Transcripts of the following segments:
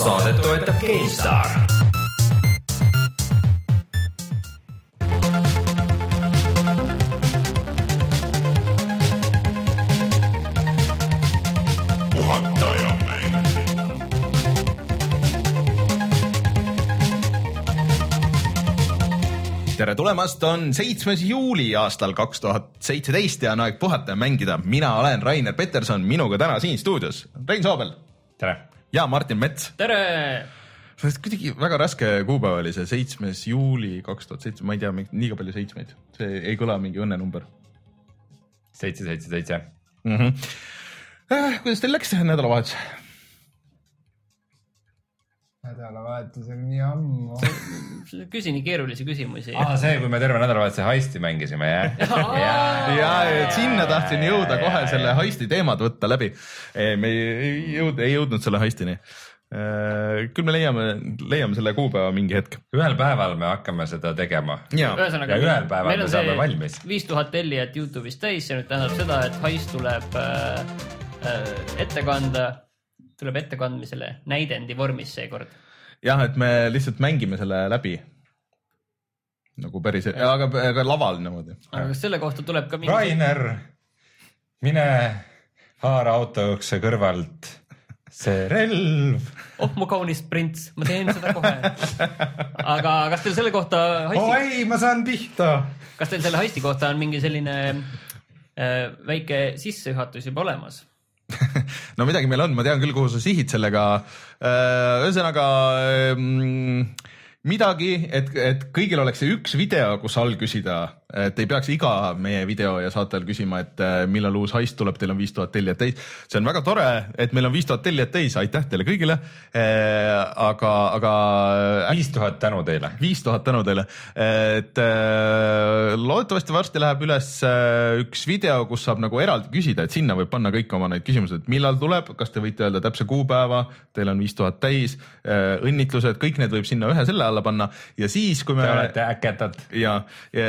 saadet toetab GameStar. tere tulemast, on seitsmes juuli aastal kaks tuhat seitseteist ja on aeg puhata ja mängida. mina olen Rainer Peterson, minuga täna siin stuudios Rein Soobel tere! Ja Martin Mets. tere! kuidagi väga raske kuupäev oli see seitsmes juuli kaks tuhat seitse, ma ei tea, liiga palju seitsmeid, see ei kõla mingi õnnenumber. seitse, seitse, seitse. Mhm. Äh, kuidas teil läks nädalavahetus? Nädalavahetus on nii ammu. küsi nii keerulisi küsimusi. aa, see, kui me terve nädalavahetuse heisti mängisime, jah? ja, et sinna tahtsin jõuda kohe selle heisti teemad võtta läbi. me ei jõudnud, ei jõudnud selle heistini. küll me leiame, leiame selle kuupäeva mingi hetk. ühel päeval me hakkame seda tegema. ja, ühesõnaga, ja ühel päeval me saame valmis. viis tuhat tellijat Youtube'is täis, see nüüd tähendab seda, et heist tuleb äh, äh, ette kanda tuleb ettekandmisele näidendi vormis seekord. jah, et me lihtsalt mängime selle läbi. nagu päris, aga, aga laval niimoodi. aga kas selle kohta tuleb ka mingi? Rainer, mine haara autoukse kõrvalt see relv. oh mu kaunis prints, ma teen seda kohe. aga kas teil selle kohta heisti... oi, ma saan pihta. kas teil selle heisti kohta on mingi selline äh, väike sissejuhatus juba olemas? no midagi meil on, ma tean küll, kuhu sa sihid sellega. ühesõnaga mm, midagi, et, et kõigil oleks see üks video, kus all küsida et ei peaks iga meie video ja saate ajal küsima, et äh, millal uus heist tuleb, teil on viis tuhat tellijat täis. see on väga tore, et meil on viis tuhat tellijat täis, aitäh teile kõigile. Äh, aga, aga. Äh, viis tuhat tänu teile. viis tuhat tänu teile, et loodetavasti varsti läheb üles üks video, kus saab nagu eraldi küsida, et sinna võib panna kõik oma need küsimused, millal tuleb, kas te võite öelda täpse kuupäeva, teil on viis tuhat täis, õnnitlused, kõik need võib sinna ühe selle alla panna ja siis, kui me. Te olete ägedad. ja, ja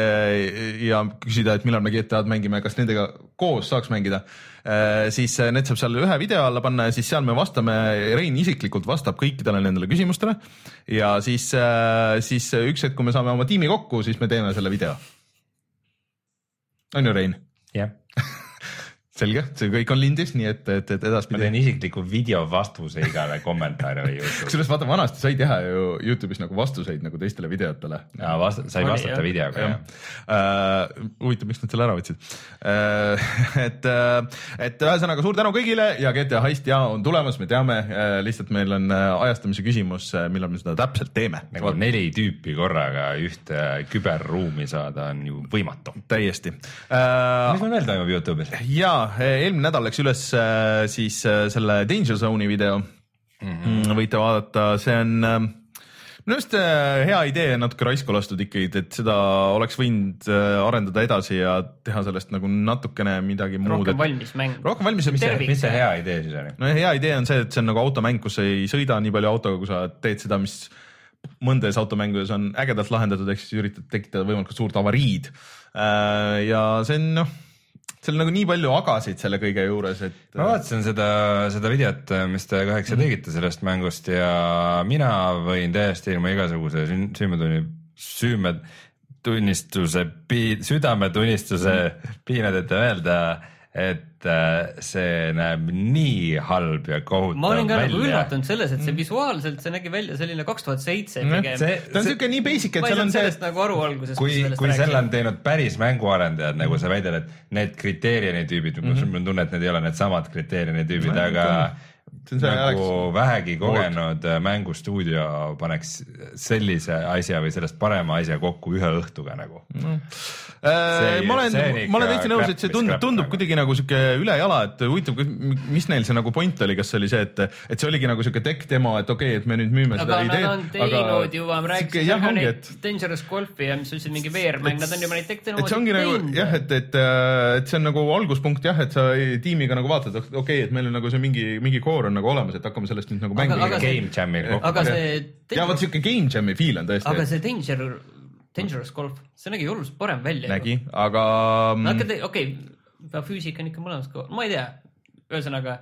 ja küsida, et millal me GTA-d mängime, kas nendega koos saaks mängida, äh, siis äh, need saab seal ühe video alla panna ja siis seal me vastame, Rein isiklikult vastab kõikidele nendele küsimustele ja siis, äh, siis üks hetk, kui me saame oma tiimi kokku, siis me teeme selle video. on ju, Rein? jah yeah selge, see kõik on lindis, nii et, et, et edaspidi. ma teen isikliku videovastuse igale kommentaarile kusjuures vaata, vanasti sai teha ju Youtube'is nagu vastuseid nagu teistele videotele. ja vast-, sai Oli, vastata jah. videoga jah uh,. huvitav, miks nad selle ära võtsid uh,. et uh,, et ühesõnaga suur tänu kõigile ja GTA Heist ja on tulemas, me teame uh,, lihtsalt meil on ajastamise küsimus, millal me seda täpselt teeme. nagu neli tüüpi korraga ühte küberruumi saada on ju võimatu. täiesti uh,. mis meil veel toimub Youtube'is? jaa eelmine nädal läks üles äh, siis äh, selle Danger Zone'i video mm. -hmm. võite vaadata, see on minu arust hea idee, natuke raisku lastud ikkagi, et seda oleks võinud arendada edasi ja teha sellest nagu natukene midagi rohkem muud. rohkem valmis mäng. rohkem valmis. mis see, mis see hea idee siis oli? no hea idee on see, et see on nagu automäng, kus sa ei sõida nii palju autoga, kui sa teed seda, mis mõndades automängudes on ägedalt lahendatud, ehk siis üritad tekitada võimalikult suurt avariid. ja see on noh seal nagu nii palju agasid selle kõige juures, et. ma vaatasin seda, seda videot, mis te kaheksa mm. tegite sellest mängust ja mina võin täiesti ilma igasuguse süümetunni, süümetunnistuse, südametunnistuse mm. piinadeta öelda et äh, see näeb nii halb ja kohutav välja. ma olin ka nagu üllatunud selles, et see mm. visuaalselt, see nägi välja selline kaks tuhat seitse pigem. ta on siuke nii basic, et seal on see. nagu aru alguses. kui, kui selle on teinud päris mänguarendajad, nagu sa väidad, et need kriteeriumi tüübid mm, -hmm. mul on tunne, et need ei ole needsamad kriteeriumi tüübid, aga nagu vähegi kogenud Oot. mängustuudio paneks sellise asja või sellest parema asja kokku ühe õhtuga nagu. Äh, ma olen, ma olen täitsa nõus, et see tundub, tundub nagu. kuidagi nagu sihuke ülejala, et huvitav, mis neil see nagu point oli, kas see oli see, et, et see oligi nagu sihuke tech demo, et okei okay,, et me nüüd müüme aga seda ideed. aga nad on teinud juba, ma rääkisin ka neid et... Dangerous Golfi ja mis sa ütlesid, mingi VR-mäng, nad on juba neid tech demosid teinud. Nagu, jah, et, et, et see on nagu alguspunkt jah, et sa tiimiga nagu vaatad, okei okay,, et meil on nagu see mingi, mingi core on nagu olemas, et hakkame sellest nüüd nagu mängima. Game Jamil kokku. aga see. ja vot siuke Game Jam'i feel on tõesti. aga see Danger, Dangerous Golf, see nägi hullult parem välja. nägi, aga. okei okay,, füüsika on ikka mõlemas, ma ei tea, ühesõnaga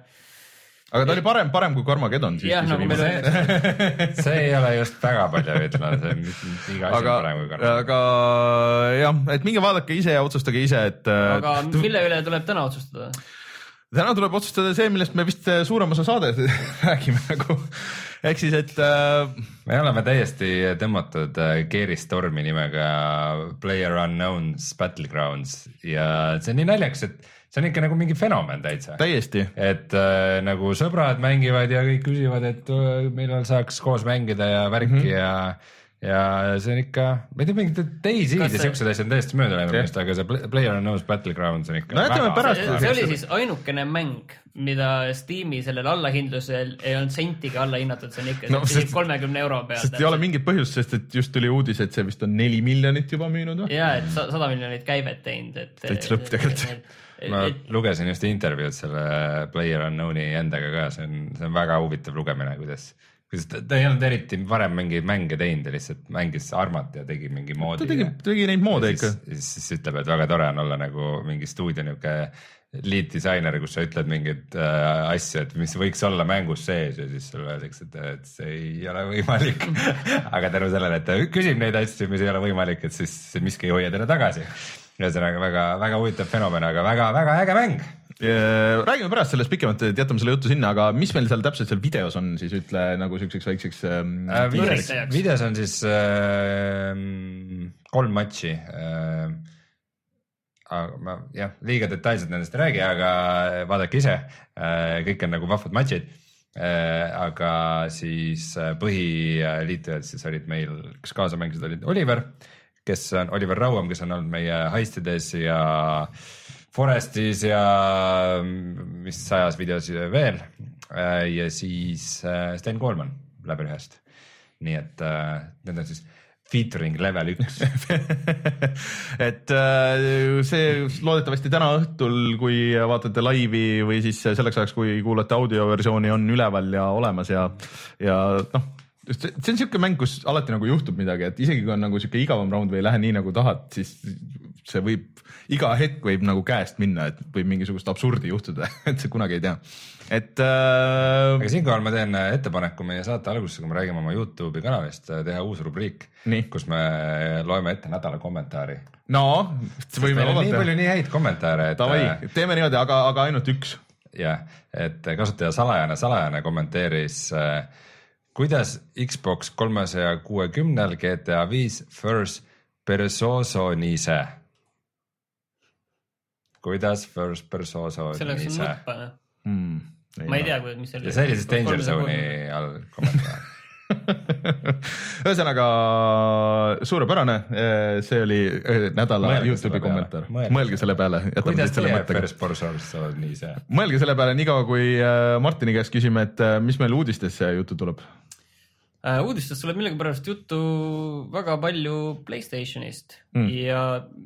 aga ta oli parem, parem kui Carmageddon siiski. nagu öeldakse, see ei ole just väga palju ütelnud, see on iga asi aga on parem kui, karm. aga jah, et minge vaadake ise ja otsustage ise, et aga äh, mille üle tuleb täna otsustada? Täna tuleb otsustada see, millest me vist äh, suurem osa saadet räägime nagu. ehk siis, et äh, me oleme täiesti tõmmatud äh, Keeri Stormi nimega Player Unknown's Battlegrounds ja see on nii naljakas, et see on ikka nagu mingi fenomen täitsa. täiesti et äh, nagu sõbrad mängivad ja kõik küsivad, et äh, millal saaks koos mängida ja värki mm -hmm. ja, ja see on ikka, ma ei tea, mingid teisi Kas ja see- siuksed asjad on täiesti mööda läinud minust, aga see Pla- Player Unknown's Battlegrounds on ikka. No ütleme pärast- see, see oli siis ainukene mäng, mida Steam'i sellel allahindlusel ei olnud sentigi alla hinnatud, see on ikka No, kolmekümne euro peal. sest ei ole mingit põhjust, sest et just tuli uudis, et see vist on neli miljonit juba müünud või? ja et sa- sada miljonit käivet teinud, et. Täitsa lõpp tegelikult. ma et lugesin just intervjuud selle Player Unknown'i endaga ka, see on, see on väga huvitav lugemine, kuidas, kuidas ta, ta ei olnud eriti varem mingeid mänge teinud, ta lihtsalt mängis Armat ja tegi mingi moodi. ta tegi, tegi neid moode ikka siis,. siis, ütleb, et väga tore on olla nagu mingi stuudio niuke lead disainer, kus sa ütled mingeid äh, asju, et mis võiks olla mängus sees ja siis sulle öeldakse, et, et see ei ole võimalik. aga tänu sellele, et ta küsib neid asju, mis ei ole võimalik, et siis miski ei hoia teda tagasi. ühesõnaga väga-väga huvitav fenomen, aga väga-väga äge mäng. Räägime pärast sellest pikemalt, et jätame selle jutu sinna, aga mis meil seal täpselt seal videos on, siis ütle nagu siukseks väikseks ähm, Äh, videos, videos on siis äh, kolm matši äh,. aga ma jah, liiga detailselt nendest ei räägi, aga vaadake ise äh,, kõik on nagu vahvad matšid äh,. aga siis äh, põhiliitujad siis olid meil, kes kaasa mängisid, olid Oliver, kes on Oliver Rauam, kes on olnud meie heistides ja Forestis ja mm, mis sajas videos veel äh, ja siis äh, Sten Koolman läbi ühest. nii et äh, need on siis featuring level üks. et see loodetavasti täna õhtul, kui vaatate laivi või siis selleks ajaks, kui kuulate audioversiooni, on üleval ja olemas ja, ja noh, see on siuke mäng, kus alati nagu juhtub midagi, et isegi kui on nagu siuke igavam round või ei lähe nii nagu tahad, siis see võib, iga hetk võib nagu käest minna, et võib mingisugust absurdi juhtuda, et sa kunagi ei tea. et äh, aga siinkohal ma teen ettepaneku meie saate alguses, kui me räägime oma Youtube'i kanalist, teha uus rubriik kus me loeme ette nädala kommentaari. no võime vabalt nii palju. nii häid kommentaare, et Davai äh,, teeme niimoodi, aga, aga ainult üks. jah, et kasutaja salajane, salajane kommenteeris äh, kuidas Xbox kolmesaja kuuekümnel GTA viis First Persosonise. Kuidas First Persosonise see oleks nutpane. Hmm. ma ei tea, mis see ja see oli siis Danger Zone'i all kommentaar. ühesõnaga suurepärane, see oli eh, nädala Mõelge Youtube'i selle peale. kommentaar, Mõelge selle peale, kuidas siit selle teie mõttega. First Persosonise? mõelge selle peale niikaua, kui äh, Martini käest küsime, et mis meil uudistesse juttu tuleb. Äh, uudistest tuleb millegipärast juttu väga palju Playstationist Mm. ja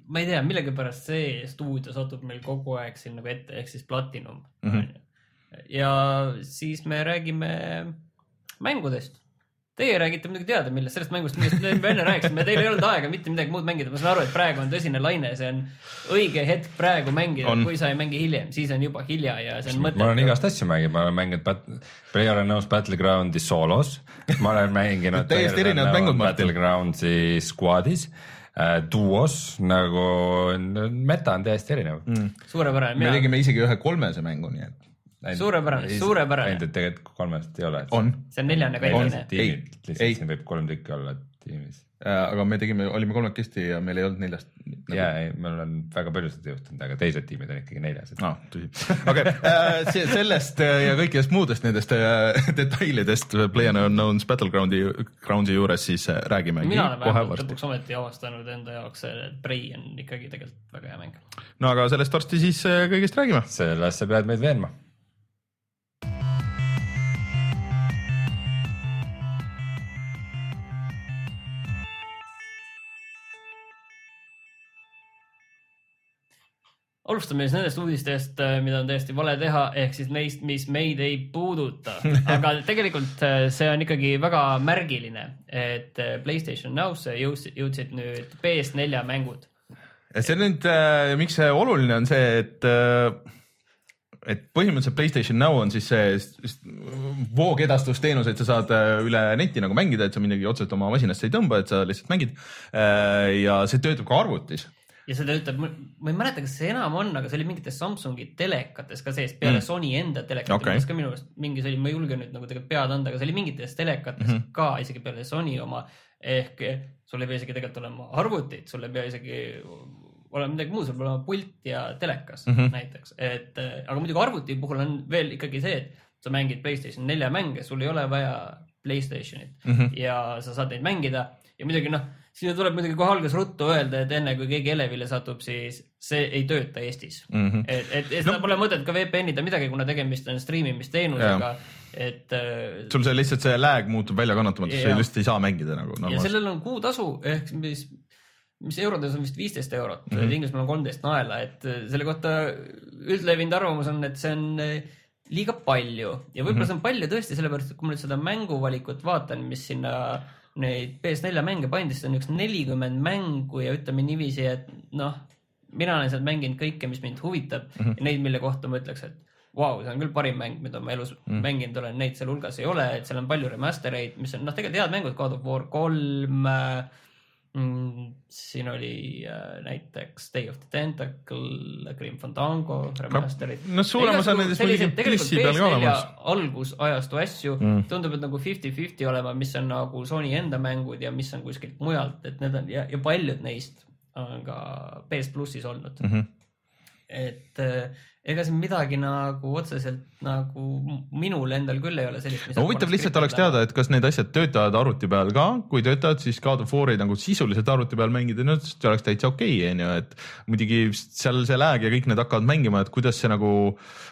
ma ei tea, millegipärast see stuudio satub meil kogu aeg siin nagu ette, ehk siis Platinum mm. -hmm. ja siis me räägime mängudest. Teie räägite muidugi teada, millest, sellest mängust, millest me enne rääkisime, teil ei olnud aega mitte midagi muud mängida, ma saan aru, et praegu on tõsine laine, see on õige hetk praegu mängida kui sa ei mängi hiljem, siis on juba hilja ja see on ma olen mõttetu. igast asju mänginud, ma olen mänginud Bat-, Player Unknown's Battleground'i soolos, ma olen mänginud Täiesti erinevad mängud, Martin. Battleground'i squad'is. Äh,, duos nagu, meta on täiesti erinev. Mm.. suurepärane, me tegime isegi ühe kolmese mängu, nii et Suurepärane, suurepärane. ainult, et tegelikult kolmest ei ole. on, see on neljane tiimid, Ei. lihtsalt siin võib kolm tükki olla tiimis. aga me tegime, olime kolmekesti ja meil ei olnud neljast. ja ei, meil on väga palju seda juhtunud, aga teised tiimid on ikkagi neljas. no tõsi, okei, sellest äh, ja kõikidest muudest nendest äh, detailidest PlayerUnknown's Battleground'i, Groundsi juures siis äh, räägimegi mina olen vähemalt lõpuks ometi avastanud enda jaoks, et Prey on ikkagi tegelikult väga hea mäng. no aga sellest varsti siis äh, kõigest räägime. selles sa pead meid veenma. Alustame siis nendest uudistest, mida on täiesti vale teha, ehk siis neist, mis meid ei puuduta. aga tegelikult äh, see on ikkagi väga märgiline, et äh, Playstation Now'sse jõudsid, jõudsid nüüd PS4 mängud. see nüüd, miks see oluline on see, et äh, et põhimõtteliselt Playstation Now on siis see voogedastusteenus, et sa saad äh, üle neti nagu mängida, et sa midagi otseselt oma masinasse ei tõmba, et sa lihtsalt mängid. ja see töötab ka arvutis. Ja see töötab, ma ei mäleta, kas see enam on, aga see oli mingites Samsungi telekates ka sees, peale Mm. Sony enda telekatel okay., ka minu arust mingis oli, ma ei julge nüüd nagu tegelikult pead anda, aga see oli mingites telekates mm. -hmm. ka isegi peale Sony oma. ehk sul ei pea isegi tegelikult olema arvutid, sul ei pea isegi olema midagi muud, sul peab olema pult ja telekas mm. -hmm. näiteks, et äh, aga muidugi arvuti puhul on veel ikkagi see, et sa mängid Playstation nelja mänge, sul ei ole vaja Playstationit Mm -hmm. ja sa saad neid mängida ja muidugi noh, siia tuleb muidugi kohe alguses ruttu öelda, et enne kui keegi Elevile satub, siis see ei tööta Eestis Mm -hmm. et, et, et seda No- pole mõtet ka VPN-ida midagi, kuna tegemist on striimimisteenusega, et äh, sul see lihtsalt see lag muutub väljakannatamatuks, sa lihtsalt ei saa mängida nagu ja sellel on kuutasu ehk mis, mis eurodes on vist viisteist eurot mm. -hmm. Inglismaal on kolmteist naela, et äh, selle kohta üldlevinud arvamus on, et see on äh, liiga palju ja võib-olla mm -hmm. see on palju tõesti sellepärast, et kui ma nüüd seda mänguvalikut vaatan, mis sinna neid PS4 mänge pandi, siis on üks nelikümmend mängu ja ütleme niiviisi, et noh, mina olen sealt mänginud kõike, mis mind huvitab mm. -hmm. ja neid, mille kohta ma ütleks, et vau wow,, see on küll parim mäng, mida ma elus mm. mänginud olen, neid seal hulgas ei ole, et seal on palju remaster eid, mis on noh, tegelikult head mängud, God of War kolm äh, mm,. siin oli äh, näiteks Day of the Tentacle, Grim Fandango, remaster'id. no suurem osa nendest muidugi plussi peal ka olemas. algusajastu asju mm. tundub, et nagu fifty-fifty olema, mis on nagu Sony enda mängud ja mis on kuskilt mujalt, et need on ja, ja paljud neist on ka PS plussis olnud Mm -hmm. et äh, ega siin midagi nagu otseselt nagu minul endal küll ei ole sellist. no huvitav lihtsalt oleks teada, et kas need asjad töötavad arvuti peal ka, kui töötavad, siis God of War'i nagu sisuliselt arvuti peal mängida, no see oleks täitsa okei okay,, onju, et muidugi seal see lag ja kõik need hakkavad mängima, et kuidas see nagu,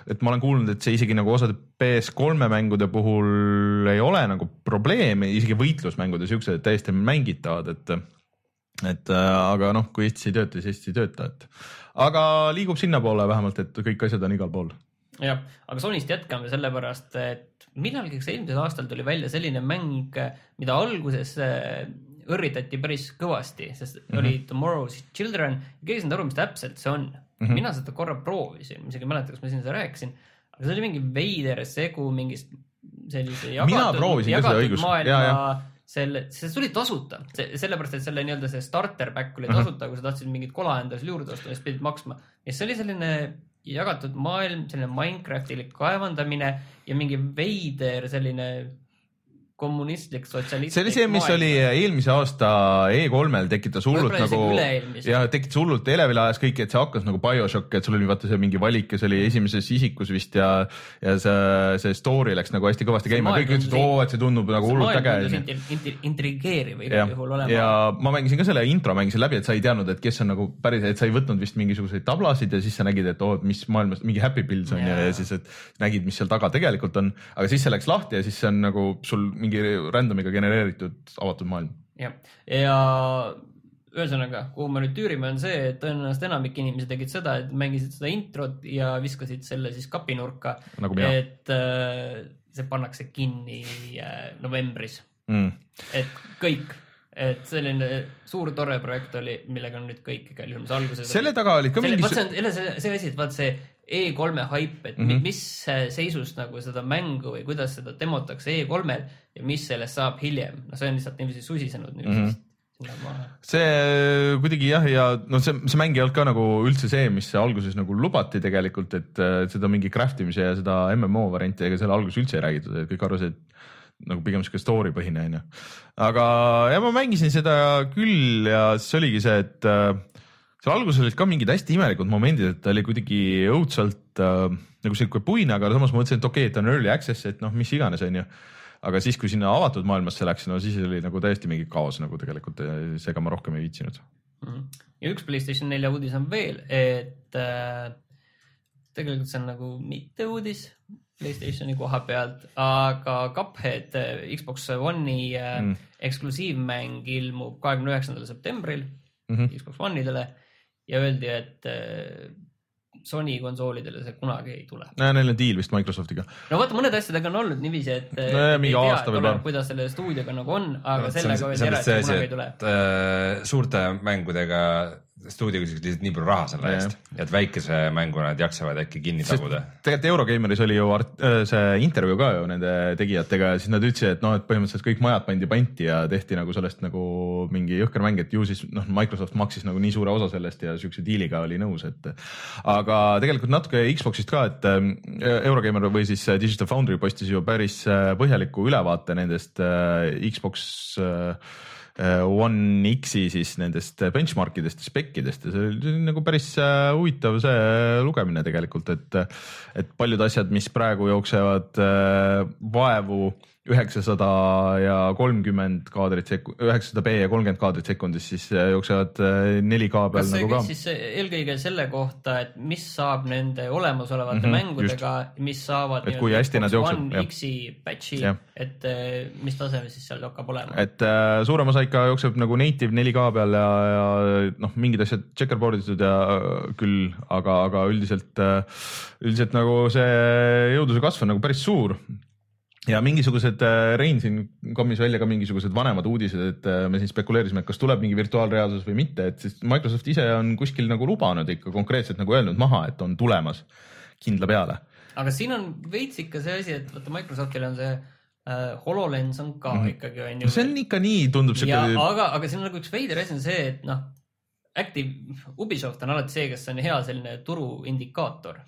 et ma olen kuulnud, et see isegi nagu osade PS3 mängude puhul ei ole nagu probleemi, isegi võitlusmängud ja siuksed täiesti mängitavad, et et äh, aga noh, kui Eestis ei tööta, siis Eestis ei tööta, et aga liigub sinnapoole vähemalt, et kõik asjad on igal pool. jah, aga Sonyst jätkame sellepärast, et millalgi, eelmisel aastal tuli välja selline mäng, mida alguses äh, õrritati päris kõvasti, sest mm. -hmm. oli Tomorrow's Children, keegi ei saanud aru, mis täpselt see on mm. -hmm. mina seda korra proovisin, ma isegi ei mäleta, kas ma siin seda rääkisin, aga see oli mingi veider segu mingist sellise ka seda õigus- maailma jaa, jaa. selle, see tuli tasuta, sellepärast et selle nii-öelda see starter pack oli tasuta, kui sa tahtsid mingit kola endale juurde osta, siis pidid maksma. ja see oli selline jagatud maailm, selline Minecraftilik kaevandamine ja mingi veider selline kommunistlik, sotsialistlik. see oli see, mis oli eelmise aasta E3-l tekitas hullult nagu ja tekitas hullult elevile ajas kõik, et see hakkas nagu BioShock, et sul oli vaata see mingi valik ja see oli esimeses isikus vist ja ja see, see story läks nagu hästi kõvasti See käima, kõik ütlesid, oo, et see tundub nagu hullult äge intrigeeriv ja igal juhul, olema. ja ma mängisin ka selle intro mängisin läbi, et sa ei teadnud, et kes on nagu päris, et sa ei võtnud vist mingisuguseid tablasid ja siis sa nägid, et oo, et mis maailmas mingi Happy Pills on ja, Jaa. ja siis, et nägid, mis seal taga tegelikult on, aga siis see läks lahti ja siis see on nagu sul mingi random'iga genereeritud avatud maailm. jah, ja ühesõnaga, kuhu me nüüd tüürime, on see, et tõenäoliselt enamik inimesi tegid seda, et mängisid seda introt ja viskasid selle siis kapinurka. Nagu et äh, see pannakse kinni äh, novembris, Mm. et kõik, et selline suur tore projekt oli, millega on nüüd kõik igal juhul, mis alguses. selle taga olid ka mingi see, see asi, et vaat see E3-e haip, et mm. -hmm. mis seisust nagu seda mängu või kuidas seda demotakse E3-l ja mis sellest saab hiljem, no see on lihtsalt niiviisi susisenud Mhm. mm -hmm. see kuidagi jah, ja no see, see mäng ei olnud ka nagu üldse see, mis alguses nagu lubati tegelikult, et äh, seda mingi craft imise ja seda MMO varianti, ega selle alguses üldse ei räägitud, et kõik arvasid, et nagu pigem sihuke story põhine onju. aga ja ma mängisin seda küll ja siis oligi see, et äh, seal alguses olid ka mingid hästi imelikud momendid, et ta oli kuidagi õudselt äh, nagu sihuke puine, aga samas ma mõtlesin, et okei okay,, et on early access, et noh, mis iganes onju aga siis, kui sinna avatud maailmasse läks, no siis oli nagu täiesti mingi kaos nagu tegelikult, seega ma rohkem ei viitsinud. Mhm. ja üks Playstation nelja uudis on veel, et äh, tegelikult see on nagu mitte uudis Playstationi koha pealt, aga Cuphead äh, Xbox One'i mm. eksklusiivmäng ilmub kahekümne üheksandal septembril Mm -hmm. Xbox One'idele ja öeldi, et äh, Sony konsoolidele see kunagi ei tule. Neil on diil vist Microsoftiga. no vaata, mõnede asjadega on olnud niiviisi, et No ja mingi ei tea, aasta paar. kuidas selle stuudioga nagu on, aga No, sellega öeldi ära, et kunagi ei tule äh, suurte mängudega stuudio küsiks lihtsalt nii palju raha selle eest, et väikese mängu nad jaksavad äkki kinni taguda. tegelikult Eurogeimeris oli ju art, äh, see intervjuu ka ju nende tegijatega ja siis nad ütlesid, et noh, et põhimõtteliselt kõik majad pandi panti ja tehti nagu sellest nagu mingi jõhker mäng, et ju siis noh, Microsoft maksis nagu nii suure osa sellest ja siukse diiliga oli nõus, et aga tegelikult natuke Xbox'ist ka, et ähm, Eurogeimer või siis äh, Digital Foundry postis ju päris äh, põhjaliku ülevaate nendest äh, Xbox äh, äh, One X-i siis nendest benchmarkidest ja spekkidest ja see oli nagu päris äh, huvitav see lugemine tegelikult, et et paljud asjad, mis praegu jooksevad äh, vaevu üheksasada ja kolmkümmend kaadrit sekund, üheksasada B ja kolmkümmend kaadrit sekundis, siis äh, jooksevad äh, 4K peal kas see nagu ka siis eelkõige selle kohta, et mis saab nende olemasolevate mm -hmm, mängudega, mis saavad Et kui hästi nad jooksevad. X-i patch'i et mis taseme siis seal hakkab olema? et äh, suurem osa ikka jookseb nagu native 4K peal ja, ja noh, mingid asjad checkerboard itud ja äh, küll, aga, aga üldiselt äh,, üldiselt nagu see jõudluse kasv on nagu päris suur ja mingisugused, Rein siin kommis välja ka mingisugused vanemad uudised, et äh, me siin spekuleerisime, et kas tuleb mingi virtuaalreaalsus või mitte, et siis Microsoft ise on kuskil nagu lubanud ikka konkreetselt nagu öelnud maha, et on tulemas kindla peale. aga siin on veits ikka see asi, et vaata Microsoftil on see äh, HoloLens on ka mm ikkagi on ju. see on ikka nii, tundub siuke, aga, aga siin on nagu üks veider asi on see, et noh, Active, Ubisoft on alati see, kes on hea selline turuindikaator.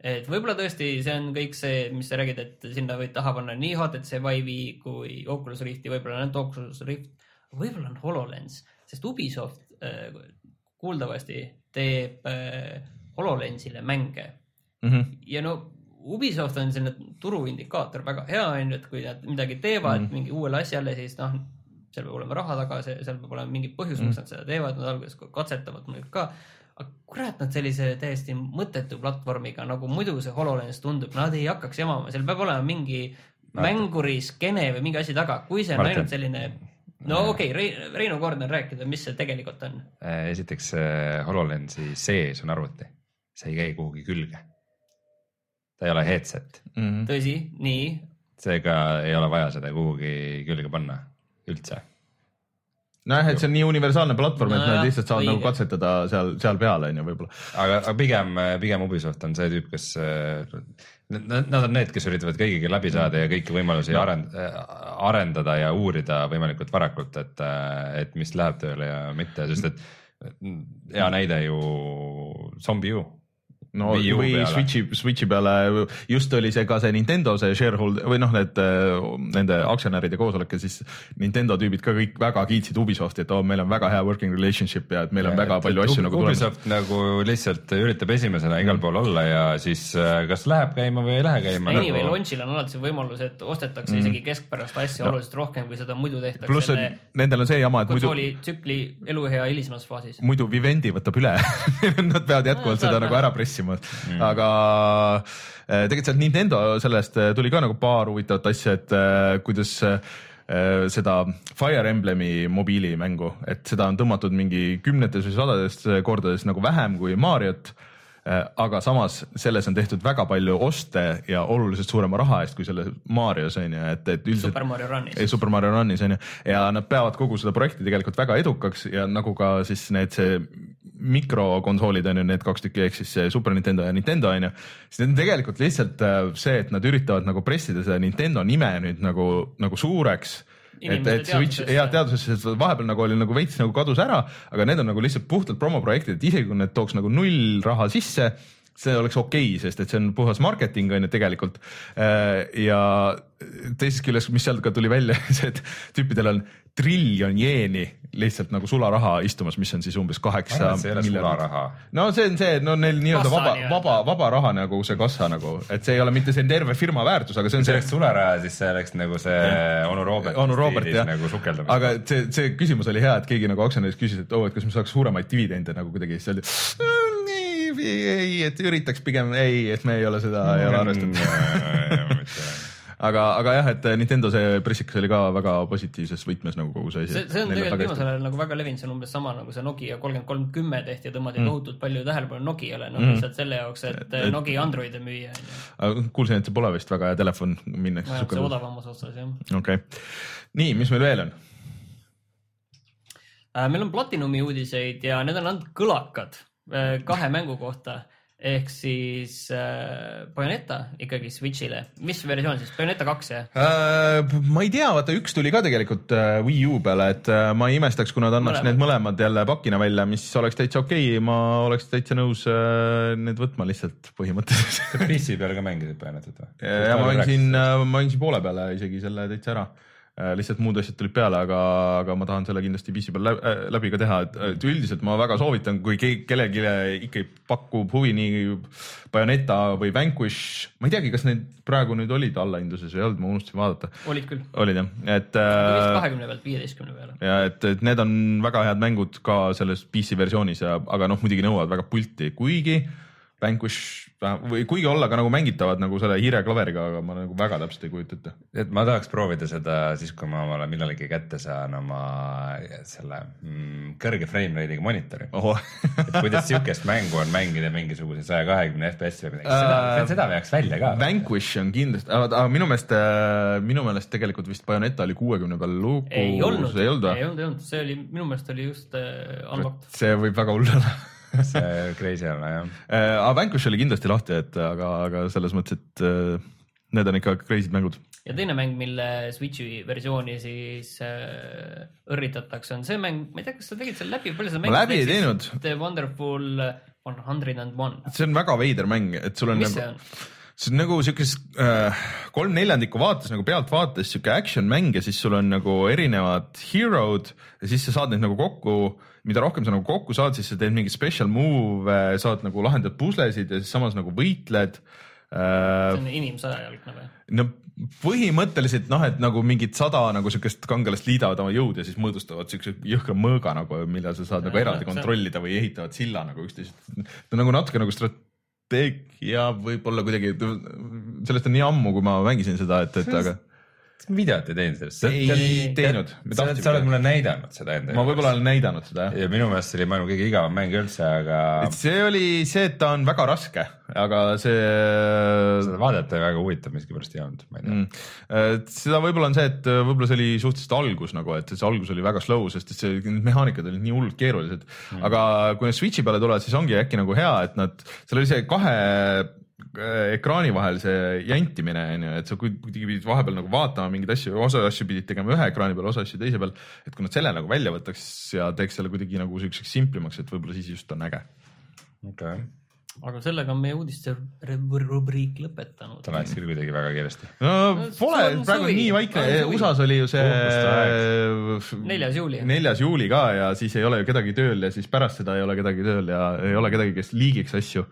Et võib-olla tõesti see on kõik see, mis sa räägid, et sinna võid taha panna nii HTC Vive'i kui Oculus Rifti, võib-olla ainult Oculus Rift, võib-olla on HoloLens, sest Ubisoft äh, kuuldavasti teeb äh, HoloLensile mänge Mhm. ja no Ubisoft on selline turuindikaator väga hea on ju, et kui nad midagi teevad mm. Mhm. mingi uuele asjale, siis noh, seal peab olema raha taga, seal peab olema mingi põhjus, Mhm. miks nad seda teevad, nad alguses katsetavad muidugi ka. Aga kurat, nad sellise täiesti mõttetu platvormiga nagu muidu see HoloLens tundub, nad ei hakkaks jamama, seal peab olema mingi Martin. mänguri skeene või mingi asi taga, kui see on Martin. ainult selline no okei okay,, Reino Kordner rääkida, mis see tegelikult on. Äh, esiteks see HoloLensi sees on arvuti, see ei käi kuhugi külge. ta ei ole headset, Mhm. tõsi, nii, seega ei ole vaja seda kuhugi külge panna üldse. nojah, et see on nii universaalne platvorm, et Nojah, nad lihtsalt saavad õige. nagu katsetada seal, seal peal on ju võib-olla. aga, aga pigem, pigem Ubisoft on see tüüp, kes, nad nad on need, kes üritavad kõigiga läbi saada ja kõiki võimalusi No. arend-, arendada ja uurida võimalikult varakult, et, et mis läheb tööle ja mitte, sest et hea näide ju Zombie U. No Wii või peale. Switchi, Switchi peale just oli see ka see Nintendo see shareholder või noh, need nende aktsionäride koosolek ja siis Nintendo tüübid ka kõik väga kiitsid Ubisofti, et oo, meil on väga hea working relationship ja et meil on väga palju asju nagu tulemas. Ubisoft nagu lihtsalt üritab esimesena igal pool olla ja siis äh, kas läheb käima või ei lähe käima. Anyway, launch'il on alati see võimalus, et ostetakse mm. isegi keskpärast asja no. oluliselt rohkem, kui seda muidu tehtakse pluss selle nendel on see jama, et muidu, tsükli eluea hilisemas faasis. muidu Vivendi võtab üle Nad peavad jätkuvalt No, seda nagu ära pressima mm., aga äh, tegelikult sealt Nintendo sellest äh, tuli ka nagu paar huvitavat asja, et äh, kuidas seda Fire Emblemi mobiilimängu, et seda on tõmmatud mingi kümnetes või sadades kordades nagu vähem kui Mariot aga samas selles on tehtud väga palju oste ja oluliselt suurema raha eest kui selles Marios on ju, et, et üldiselt Super Mario Runis ei, Super Mario Runis on ju. Ja nad peavad kogu seda projekti tegelikult väga edukaks ja nagu ka siis need see mikrokonsoolid on ju need kaks tükki ehk siis see Super Nintendo ja Nintendo on ju, siis need on tegelikult lihtsalt äh, see, et nad üritavad nagu pressida seda Nintendo nime nüüd nagu, nagu suureks et, et Switch ja teadvusesse, et vahepeal nagu oli nagu veits nagu kadus ära, aga need on nagu lihtsalt puhtalt promoprojektid, et isegi kui need tooks nagu null raha sisse, see oleks okei okay,, sest et see on puhas marketing on ju tegelikult. ja teisest küljest, mis sealt ka tuli välja, see, et tüüpidel on triljon jeeni lihtsalt nagu sularaha istumas, mis on siis umbes kaheksa sularaha. no see on see, no neil nii-öelda vaba, vaba, vaba raha nagu see kassa nagu, et see ei ole mitte see terve firma väärtus, aga see kui on see see oleks sularaha, siis see oleks nagu see onu Robert. onu Robert jah nagu aga see, see küsimus oli hea, et keegi nagu aktsionärist küsis, et oo, et kas me saaks suuremaid dividende nagu kuidagi, siis öeldi "Mm, ei, ei, et üritaks pigem ei, et me ei ole seda ei ole arvestanud. aga, aga jah, et Nintendo see pressikas oli ka väga positiivses võtmes nagu kogu see asi. see, see on tegelikult viimasel ajal nagu väga levinud, see on umbes sama nagu see Nokia kolmkümmend kolm kümme tehti ja tõmmati Mm. tohutult palju tähelepanu Nokiale, noh Mm. lihtsalt selle jaoks, et Nokia Androide müüa kuulsin, et see pole vist väga hea telefon, minnakse vajab see. odavamas otsas jah. okei okay., nii, mis meil veel on? meil on Platinumi uudiseid ja need on olnud kõlakad äh, kahe mängu kohta ehk siis äh, Bayoneta ikkagi Switch'ile, mis versioon siis, Bayoneta kaks jah äh,? ma ei tea, vaata üks tuli ka tegelikult äh, Wii U peale, et äh, ma ei imestaks, kui nad annaks mõlemad. need mõlemad jälle pakina välja, mis oleks täitsa okei okay., ma oleks täitsa nõus äh, need võtma lihtsalt põhimõtteliselt PC peal ka mängisid Bayonetat või? ja ma mängisin, ma mängisin poole peale isegi selle täitsa ära Äh, lihtsalt muud asjad tulid peale, aga, aga ma tahan selle kindlasti PC peal läbi, äh, läbi ka teha, et üldiselt ma väga soovitan, kui keegi, kellelegi ikkagi pakub huvi nii Bayoneta või Vanquish, ma ei teagi, kas need praegu nüüd olid allahindluses või ei olnud, ma unustasin vaadata. olid küll. olid jah, et. äh, kahekümne pealt viieteistkümne peale. ja et, et need on väga head mängud ka selles PC versioonis ja, aga noh, muidugi nõuavad väga pulti, kuigi Vanquish või kuigi olla ka nagu mängitavad nagu selle hiireklaveriga, aga ma nagu väga täpselt ei kujuta ette. et ma tahaks proovida seda siis, kui ma omale millalgi kätte saan oma selle mm, kõrge frame rate'iga monitori et kuidas sihukest mängu on mängida mingisuguse saja kahekümne FPS või midagi, seda uh,, seda veaks välja ka. Vanquish on kindlasti, aga minu meelest, äh, minu meelest tegelikult vist Bayoneta oli kuuekümne peal lugu. ei olnud, ei olnud, ei olnud, see oli, minu meelest oli just uh, unlocked. see võib väga hull olla see crazy olla jah äh,. aga Vanquish oli kindlasti lahti, et aga, aga selles mõttes, et äh, need on ikka crazy'd mängud. ja teine mäng, mille Switch'i versiooni siis äh, õrritatakse, on see mäng, ma ei tea, kas sa tegid selle läbi, palju sa ma läbi ei teinud. The Wonderful One Hundred and One. see on väga veider mäng, et sul on mis nagu... see on? see on nagu siukest äh, kolm neljandikku vaates nagu pealtvaates siuke action mäng ja siis sul on nagu erinevad hero'd ja siis sa saad neid nagu kokku mida rohkem sa nagu kokku saad, siis sa teed mingeid special move'e, saad nagu lahendad puslesid ja siis samas nagu võitled äh,. see on inimsõjajalgne või? no põhimõtteliselt noh, et nagu mingid sada nagu siukest kangelast liidavad oma jõud ja siis mõõdustavad siukse jõhkra mõõga nagu, mida sa saad ja, nagu eraldi kontrollida või ehitavad silla nagu üksteist. ta on nagu natuke nagu strateegia võib-olla kuidagi, sellest on nii ammu, kui ma mängisin seda, et, et aga videot ei teinud sellest? ei teinud. sa oled, sa oled mulle näidanud seda enda ma võib-olla olen näidanud seda jah. ja minu meelest see oli maailma kõige igavam mäng üldse, aga. see oli see, et ta on väga raske, aga see. seda vaadata väga huvitav miskipärast ei olnud, ma ei tea mm.. seda võib-olla on see, et võib-olla see oli suhteliselt algus nagu, et see algus oli väga slow, sest et see, need mehaanikad olid nii hullult keerulised mm.. aga kui need Switch'i peale tulevad, siis ongi äkki nagu hea, et nad, seal oli see kahe ekraani vahel see jantimine on ju, et sa kuidagi pidid vahepeal nagu vaatama mingeid asju, osa asju pidid tegema ühe ekraani peal, osa asju teise peal. et kui nad selle nagu välja võtaks ja teeks selle kuidagi nagu siukseks simplimaks, et võib-olla siis just on äge. okei okay aga sellega on meie uudiste rubriik lõpetanud. ta läks küll kuidagi väga kiiresti. no pole, praegu on nii vaikne, USA-s oli ju see neljas juuli. neljas juuli ka ja siis ei ole ju kedagi tööl ja siis pärast seda ei ole kedagi tööl ja ei ole kedagi, kes liigiks asju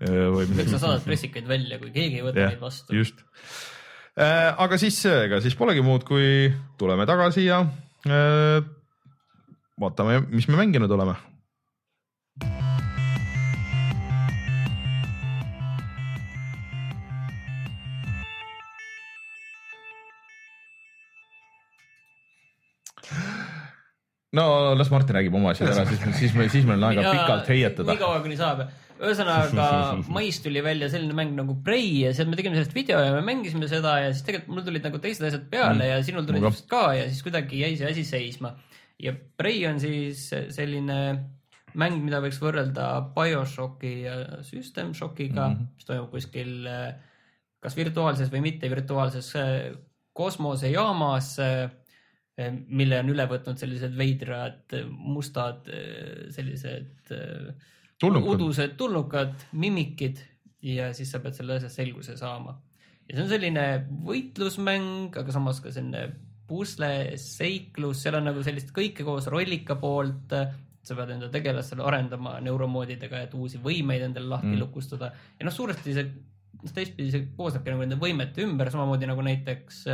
või midagi. sa saadad pressikaid välja, kui keegi ei võta neid vastu. just. aga siis, ega siis polegi muud, kui tuleme tagasi ja vaatame, mis me mänginud oleme no las Martin räägib oma asjad ära, siis, siis me, siis meil on aega pikalt heietada. nii kaua, kuni saab ühesõnaga mais tuli välja selline mäng nagu Prey ja seal me tegime sellest video ja me mängisime seda ja siis tegelikult mul tulid nagu teised asjad peale mm. ja sinul tulid ilmselt ka ja siis kuidagi jäi see asi seisma. ja Prey on siis selline mäng, mida võiks võrrelda BioShocki ja System Shockiga mm, -hmm. mis toimub kuskil kas virtuaalses või mitte virtuaalses kosmosejaamas mille on üle võtnud sellised veidrad mustad sellised tulnukad. udused tulnukad, mimikid ja siis sa pead selle asja selguse saama. ja see on selline võitlusmäng, aga samas ka selline pusle, seiklus, seal on nagu sellist kõike koos rollika poolt. sa pead enda tegelastele arendama neuromoodidega, et uusi võimeid endale lahti mm. lukustada ja noh, suuresti see, noh teistpidi see koosnebki nagu nende võimete ümber, samamoodi nagu näiteks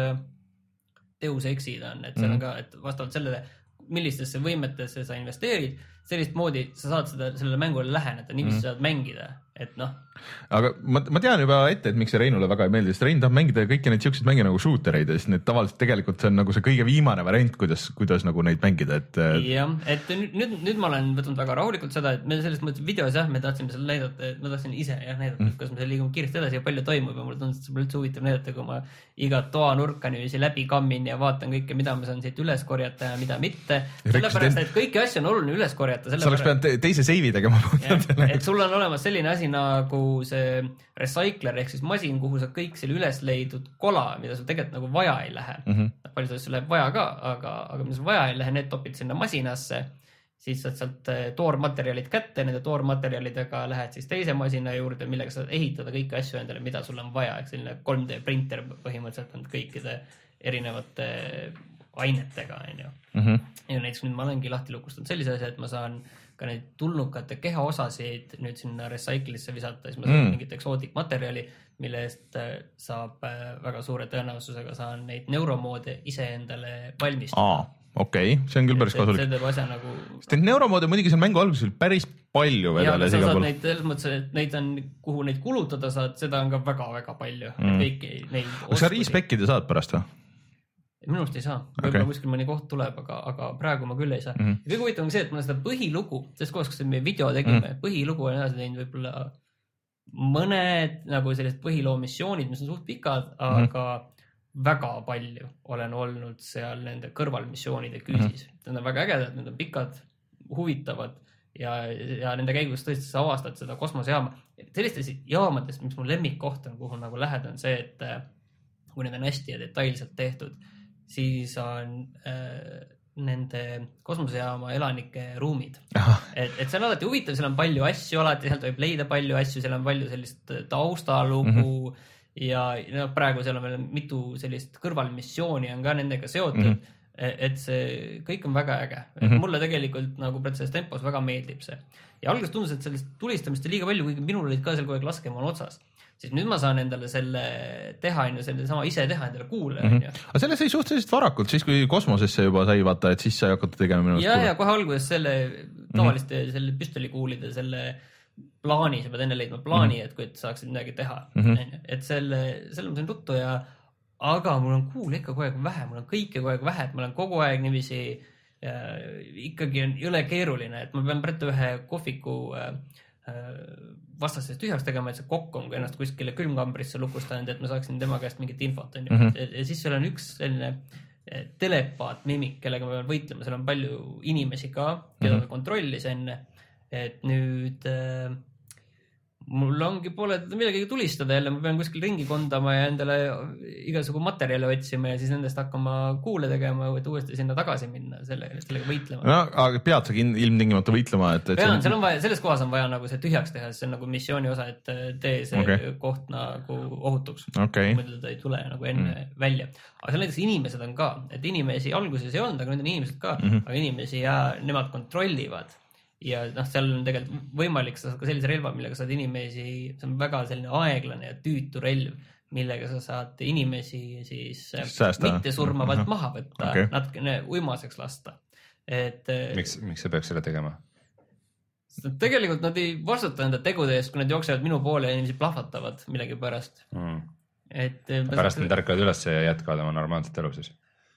Deus Exid on, et seal mm. on ka, et vastavalt sellele, millistesse võimetesse sa investeerid sellist moodi sa saad seda, sellele mängule läheneda, niiviisi mm. saad mängida. Et noh, aga ma, ma tean juba ette, et miks see Reinule väga ei meeldi, sest Rein tahab mängida kõiki neid siukseid mänge nagu shooter eid ja siis need tavaliselt tegelikult see on nagu see kõige viimane variant, kuidas, kuidas nagu neid mängida, et jah, et nüüd, nüüd, ma olen võtnud väga rahulikult seda, et me selles mõttes videos jah, me tahtsime seal näidata, et ma tahtsin ise jah näidata mm., kuidas me liigume kiiresti edasi ja palju toimub ja mulle tundus, et see pole üldse huvitav näidata, kui ma igat toanurka niiviisi läbi kammin ja vaatan kõike, mida ma saan siit üles korjata ja mida mitte. sellepärast, et kõiki asju on oluline üles korjata. sa oleks pidanud te- teise seivi tegema. et sul on olemas selline asi nagu see recycler ehk siis masin, kuhu sa kõik selle üles leidnud kola, mida sul tegelikult nagu vaja ei lähe mm. -hmm. paljusid asju läheb vaja ka, aga, aga mida sul vaja ei lähe, need topid sinna masinasse. siis saad sealt eh, toormaterjalid kätte, nende toormaterjalidega lähed siis teise masina juurde, millega saad ehitada kõiki asju endale, mida sul on vaja, ehk selline 3D printer põhimõtteliselt on kõikide erinevate ainetega, onju Mhm. ja näiteks nüüd ma olengi lahti lukustanud sellise asja, et ma saan ka neid tulnukate kehaosasid nüüd sinna recycle'isse visata, siis ma saan Mm. mingit eksootikmaterjali, mille eest äh, saab äh, väga suure tõenäosusega saan neid neuromoode iseendale valmistada. okei okay., see on küll päris see kasulik. teeb asja nagu. sest neid neuromoode muidugi seal mängu alguses oli päris palju vedeles sa igal saad pool. neid selles mõttes, et neid on, kuhu neid kulutada saad, seda on ka väga-väga palju Mm. kõiki neid. kas sa respect'ida saad pärast või? Minu arust ei saa, võib-olla okay. kuskil mõni koht tuleb, aga, aga praegu ma küll ei saa mm. Mhm. -hmm. kõige huvitavam on see, et ma seda põhilugu, sellest kohast, kus me video tegime Mhm. mm., põhilugu olen edasi teinud võib-olla mõned nagu sellised põhiloomissioonid, mis on suht pikad, Mhm. aga väga palju olen olnud seal nende kõrvalmissioonide küüsis mm. Mhm. -hmm. Need on väga ägedad, need on pikad, huvitavad ja, ja nende käigus tõesti sa avastad seda kosmosejaama. sellistest jaamadest, mis mu lemmikkoht on, kuhu nagu lähed, on see, et äh, kui need on hästi ja detailselt tehtud, siis on äh, nende kosmosejaama elanike ruumid. et, et see on alati huvitav, seal on palju asju alati, sealt võib leida palju asju, seal on palju sellist taustalugu mm -hmm. ja noh, praegu seal on veel mitu sellist kõrvalmissiooni on ka nendega seotud mm. -hmm et see kõik on väga äge mm. -hmm. mulle tegelikult nagu selles tempos väga meeldib see ja alguses tundus, et sellist tulistamist on liiga palju, kuigi minul olid ka seal kogu aeg laskemoon otsas, siis nüüd ma saan endale selle teha, onju, selle sama ise teha endale kuule, Mhm. onju. aga selle sai suhteliselt varakult, siis kui kosmosesse juba sai vaata, et siis sai hakata tegema minu ja, ja arust. kohe alguses selle tavaliste mm -hmm. selle püstolikuulide selle plaani, sa peed enne leidma plaani mm, -hmm. et kui et saaksid midagi teha Mhm. onju, et selle, selle ma sain ruttu ja, aga mul on kuule ikka kogu aeg vähe, mul on kõike kogu aeg vähe, et ma olen kogu aeg niiviisi äh, ikkagi on jõle keeruline, et ma pean praegu ühe kohviku äh, äh, vastasest tühjaks tegema, et see kokk on ennast kuskile külmkambrisse lukustanud, et ma saaksin tema käest mingit infot onju mm. -hmm.. ja siis seal on üks selline eh, telepaat mimik, kellega ma pean võitlema, seal on palju inimesi ka, keda Mhm. ta kontrollis enne. et nüüd äh, mul ongi pole teda millegagi tulistada jälle, ma pean kuskil ringi kondama ja endale igasugu materjale otsima ja siis nendest hakkama kuule tegema, et uuesti sinna tagasi minna, selle, sellega võitlema. no aga pead sa ilmtingimata võitlema, et, et pean, seal on vaja, selles kohas on vaja nagu see tühjaks teha, see on nagu missiooni osa, et äh, tee see okay. koht nagu ohutuks. okei, muidu ta ei tule nagu enne mm. välja. aga seal näiteks inimesed on ka, et inimesi alguses ei olnud, aga nüüd on inimesed ka mm. -hmm. aga inimesi ja nemad kontrollivad. Ja noh, seal on tegelikult võimalik, sa saad ka sellise relva, millega saad inimesi, see on väga selline aeglane ja tüütu relv, millega sa saad inimesi siis äh, Säästa. mittesurmavalt Ahah. maha võtta okay., natukene uimaseks lasta. et äh, miks, miks sa peaks selle tegema? tegelikult nad ei vastuta enda tegude eest, kui nad jooksevad minu poole ja inimesi plahvatavad millegipärast. Mm. et äh, pärast nad ärkavad üles ja jätkavad oma normaalset elu siis.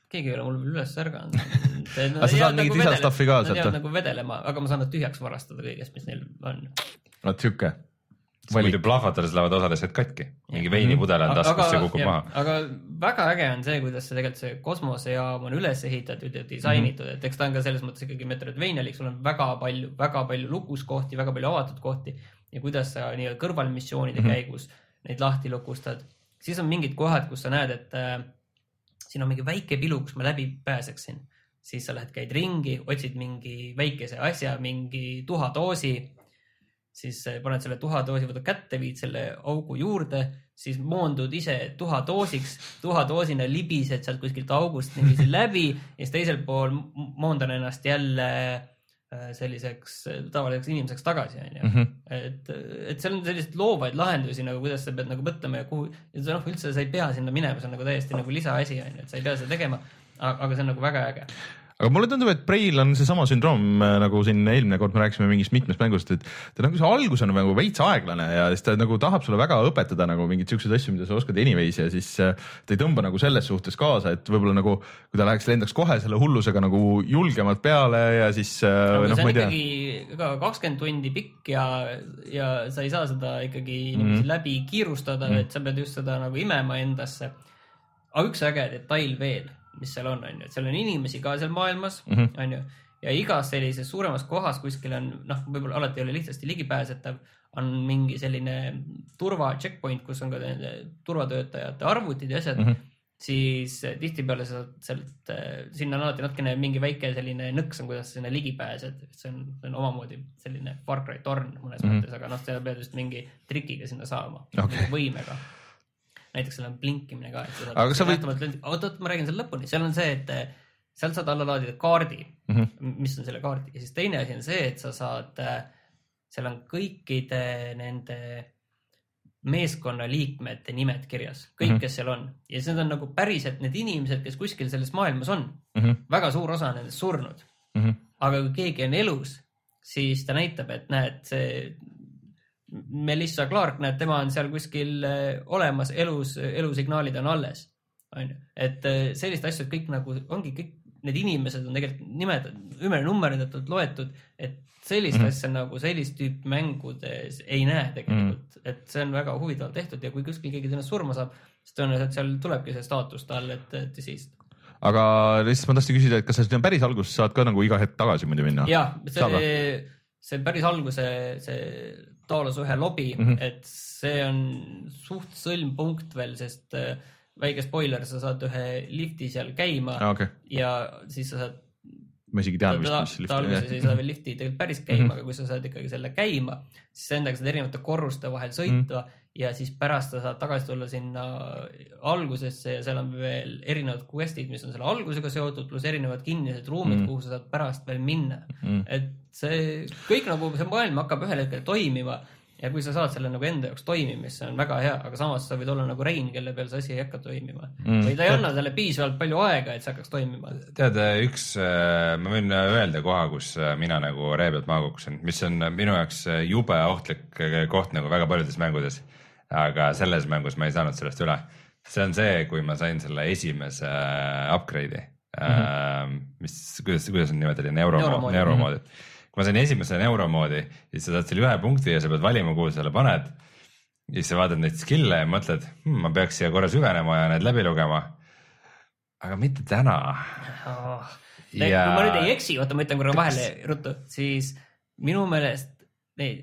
Keegi ei ole mul veel üles ärganud. Aga sa saad mingit lisastuff'i ka sealt, või? nagu vedelema, aga ma saan nad tühjaks varastada kõigest, mis neil on. vot sihuke. muidu plahvatades lähevad osad asjad katki, mingi veinipudel on taskus ja kukub maha. aga väga äge on see, kuidas see tegelikult see kosmosejaam on üles ehitatud ja disainitud mm, -hmm. et eks ta on ka selles mõttes ikkagi Metroidvanialik, sul on väga palju, väga palju lukuskohti, väga palju avatud kohti ja kuidas sa nii-öelda kõrvalmissioonide mm. -hmm. käigus neid lahti lukustad. siis on mingid kohad, kus sa näed, et äh, siin on mingi väike pilu, kus ma läbi pääseksin, siis sa lähed, käid ringi, otsid mingi väikese asja, mingi tuhadoosi siis äh, paned selle tuhadoosi, võtad kätte, viid selle augu juurde, siis moondud ise tuhadoosiks, tuhadoosina libised sealt kuskilt august niiviisi läbi. Ja siis teisel pool moondan ennast jälle selliseks äh, tavaliseks inimeseks tagasi, onju. Mhm. et, et seal on selliseid loovaid lahendusi nagu, kuidas sa pead nagu mõtlema ja kuhu, noh, üldse sa ei pea sinna minema, see on nagu täiesti nagu lisaasi, onju, et sa ei pea seda tegema. aga see on nagu väga äge. Aga mulle tundub, et Preil on seesama sündroom äh, nagu siin eelmine kord me rääkisime mingist mitmest mängust, et ta nagu see algus on nagu veits aeglane ja siis ta nagu tahab sulle väga õpetada nagu mingeid siukseid asju, mida sa oskad anyways ja siis äh, ta ei tõmba nagu selles suhtes kaasa, et võib-olla nagu kui ta läheks, lendaks kohe selle hullusega nagu julgemalt peale ja siis no, noh, see ma on ikkagi ka kakskümmend tundi pikk ja, ja sa ei saa seda ikkagi Mhm. niiviisi läbi kiirustada mm, -hmm. et sa pead just seda nagu imema endasse. aga üks äge detail veel, mis seal on, on ju, et seal on inimesi ka seal maailmas, Mhm. on ju, ja igas sellises suuremas kohas kuskil on noh, võib-olla alati ei ole lihtsasti ligipääsetav, on mingi selline turva checkpoint, kus on ka nende turvatöötajate arvutid ja asjad mm. -hmm siis eh, tihtipeale sa saad sealt, sinna on alati natukene mingi väike selline nõks on, kuidas sinna ligi pääsed, see on, see on omamoodi selline Far Cry torn mõnes mm. -hmm. mõttes, aga noh, sa pead just mingi trikiga sinna saama Okei. võimega. Näiteks seal on blinkimine ka, et sa saad. Aga sa võid- oot, oot, ma räägin selle lõpuni, seal on see, et eh, sealt saad alla laadida kaardi mm. -hmm. mis on selle kaardi ja siis teine asi on see, et sa saad, seal on kõikide nende meeskonnaliikmete nimed kirjas, kõik mm. -hmm. kes seal on ja siis need on nagu päriselt need inimesed, kes kuskil selles maailmas on. Mhm, väga suur osa nendest surnud, mhm. aga kui keegi on elus, siis ta näitab, et näed, see Melissa Clark, näed, tema on seal kuskil eh, olemas, elus, elusignaalid on alles. onju, et eh, sellist asja, et kõik nagu ongi kõik need inimesed on tegelikult nimed, ümber nummerdatud, loetud, et sellist mm. -hmm. asja nagu sellist tüüpi mängudes ei näe tegelikult mm, -hmm. et see on väga huvitavalt tehtud ja kui kuskil keegi tõenäoliselt surma saab, siis tõenäoliselt seal tulebki see staatus talle, et, siis aga lihtsalt ma tahtsin küsida, et kas sa sinna päris alguses saad ka nagu iga hetk tagasi muidu minna? jah, see, see päris alguse, see Taalos ühe lobi mm, Mhm. -hmm. et see on suht sõlmpunkt veel, sest äh, väike spoiler, sa saad ühe lifti seal käima aa, okei, ja siis sa saad, ma isegi tean vist, mis ta alguses ei saa veel lifti tegelikult päris käima mm, Mhm. -hmm. aga kui sa saad ikkagi selle käima, siis sa endaga saad erinevate korruste vahel sõita mm -hmm. Ja siis pärast sa saad tagasi tulla sinna algusesse ja seal on veel erinevad quest'id, mis on selle algusega seotud, pluss erinevad kinnised ruumid mm, kuhu sa saad pärast veel minna Mhm. et see kõik nagu see maailm hakkab ühel hetkel toimima ja kui sa saad selle nagu enda jaoks toimima, siis see on väga hea, aga samas sa võid olla nagu Rein, kelle peal see asi ei hakka toimima Mm. mm. või ta ei anna talle piisavalt palju aega, et see hakkaks toimima. tead, üks, ma võin öelda koha, kus äh, mina nagu ree pealt maha kukkusin, mis on minu jaoks äh, jube ohtlik koht nagu väga paljudes mängudes. Aga selles mängus ma ei saanud sellest üle. see on see, kui ma sain selle esimese äh, upgrade'i mm, -hmm. mis, kuidas, kuidas on nimetati, neuromoodi, Neuromoodi. neuromoodi. kui ma sain esimese neuromoodi, siis sa saad selle ühe punkti ja sa pead valima, kuhu sa selle paned. ja siis sa vaatad neid skill'e ja mõtled hm,, ma peaks siia korra süvenema ja need läbi lugema. aga mitte täna Ja... kui ma nüüd ei eksi, oota, ma ütlen korra vahele ruttu, siis minu meelest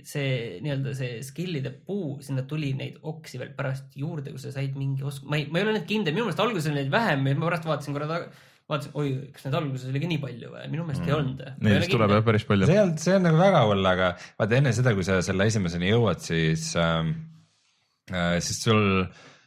see nii-öelda see skill'ide puu, sinna tuli neid oksi veel pärast juurde, kui sa said mingi osk-, ma ei, ma ei ole nüüd kindel, minu meelest alguses oli neid vähem ja ma pärast vaatasin korra taga, vaatasin, oi, kas neid alguses oli ka nii palju või, minu meelest mm. ei olnud. Neid vist tuleb jah päris palju see. olnud, see on nagu väga hull, aga vaata enne seda, kui sa selle esimeseni jõuad, siis ähm,, äh, siis sul,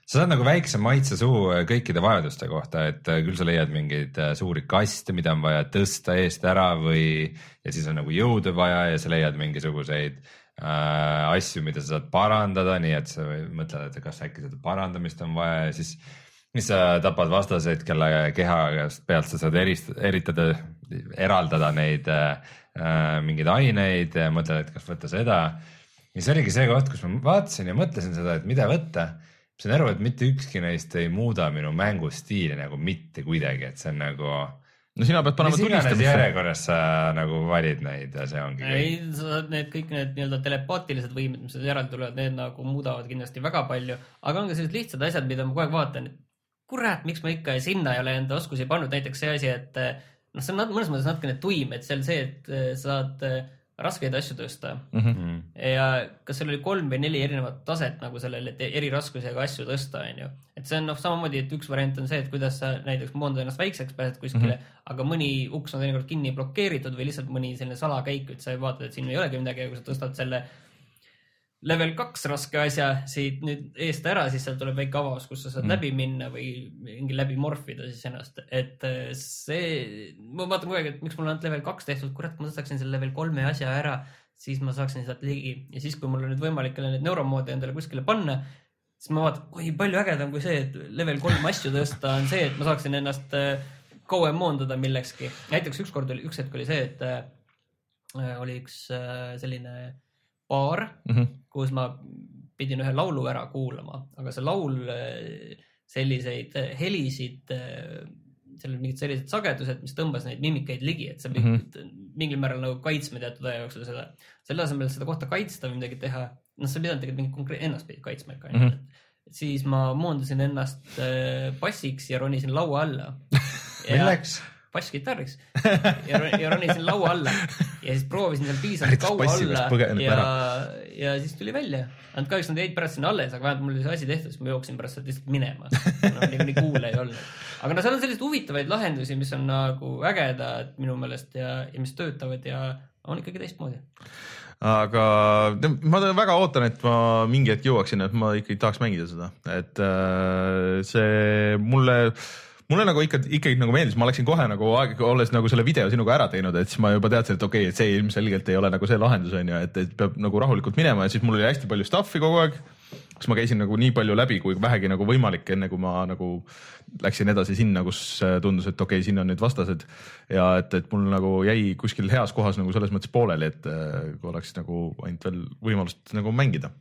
sa saad nagu väikse maitse suhu kõikide vajaduste kohta, et äh, küll sa leiad mingeid äh, suuri kaste, mida on vaja tõsta eest ära või, ja siis on nagu jõudu vaja ja sa leiad mingisuguseid äh, asju, mida sa saad parandada, nii et sa mõtled, et kas äkki seda parandamist on vaja ja siis siis sa tapad vastaseid, kelle keha pealt sa saad erist-, eritada, eraldada neid äh, äh, mingeid aineid, mõtled, et kas võtta seda. ja siis oligi see koht, kus ma vaatasin ja mõtlesin seda, et mida võtta. Sain aru, et mitte ükski neist ei muuda minu mängustiili nagu mitte kuidagi, et see on nagu. no sina pead panema tulistamisse. järjekorras sa nagu valid neid ja see ongi kõik. ei, need kõik need nii-öelda telepaatilised võimed, mis järele tulevad, need nagu muudavad kindlasti väga palju, aga on ka sellised lihtsad asjad, mida ma kogu aeg vaatan, et kurat, miks ma ikka sinna ei ole enda oskusi pannud, näiteks see asi, et eh, noh, see on mõnes mõttes natukene tuim, et seal see, et eh, saad eh, raskeid asju tõsta Mm. ja kas seal oli kolm või neli erinevat taset nagu sellele, et eri raskusega asju tõsta, onju. et see on noh, samamoodi, et üks variant on see, et kuidas sa näiteks moondad ennast väikseks, pääsed kuskile mm, -hmm. aga mõni uks on teinekord kinni blokeeritud või lihtsalt mõni selline salakäik, et sa vaatad, et siin ei olegi midagi ja kui sa tõstad selle level kaks raske asja siit nüüd eest ära, siis seal tuleb väike avas, kus sa saad mm. läbi minna või mingi läbi morfida siis ennast, et eh, see, ma vaatan kogu aeg, et miks mul on ainult level kaks tehtud, kurat, ma tõstaksin selle level kolme asja ära, siis ma saaksin sealt ligi ja siis, kui mul on nüüd võimalik jälle neid neuromoodi endale kuskile panna, siis ma vaatan, kui palju ägedam kui see, et level kolm asju tõsta on see, et ma saaksin ennast äh, kauem moonduda millekski. näiteks ükskord oli, üks hetk oli see, et äh, oli üks äh, selline baar, Mhm. Kus ma pidin ühe laulu ära kuulama, aga see laul selliseid äh, helisid, seal olid mingid sellised sagedused, mis tõmbas neid mimikaid ligi, et sa pidid mm -hmm. mingil määral nagu kaitsma teatud aja jooksul seda. selle asemel, et seda kohta kaitsta või midagi teha, noh, sa pidanud tegelikult mingit konkreetset, ennast pidid kaitsma ikka ainult mm. -hmm. siis ma moondasin ennast bassiks ja ronisin laua alla. milleks? Basskitarriks ja, ja ronisin laua alla ja siis proovisin seal piisavalt kaua olla ja ja siis tuli välja. ainult kahjuks nad jäid pärast sinna alles, aga vähemalt mul oli see asi tehtud, siis ma jooksin pärast sealt lihtsalt minema no,. niikuinii kuule ei olnud. aga no seal on selliseid huvitavaid lahendusi, mis on nagu ägedad minu meelest ja, ja mis töötavad ja on ikkagi teistmoodi. aga ma väga ootan, et ma mingi hetk jõuaksin, et ma ikkagi tahaks mängida seda, et äh, see mulle mulle nagu ikka ikkagi nagu meeldis, ma läksin kohe nagu aeg, olles nagu selle video sinuga ära teinud, et siis ma juba teadsin, et okei okay,, et see ilmselgelt ei ole nagu see lahendus on ju, et, et peab nagu rahulikult minema ja siis mul oli hästi palju stuff'i kogu aeg. kus ma käisin nagu nii palju läbi, kui vähegi nagu võimalik, enne kui ma nagu läksin edasi sinna, kus äh, tundus, et okei okay,, siin on nüüd vastased ja et, et mul nagu jäi kuskil heas kohas nagu selles mõttes pooleli, et äh, kui oleks nagu ainult veel võimalust nagu mängida.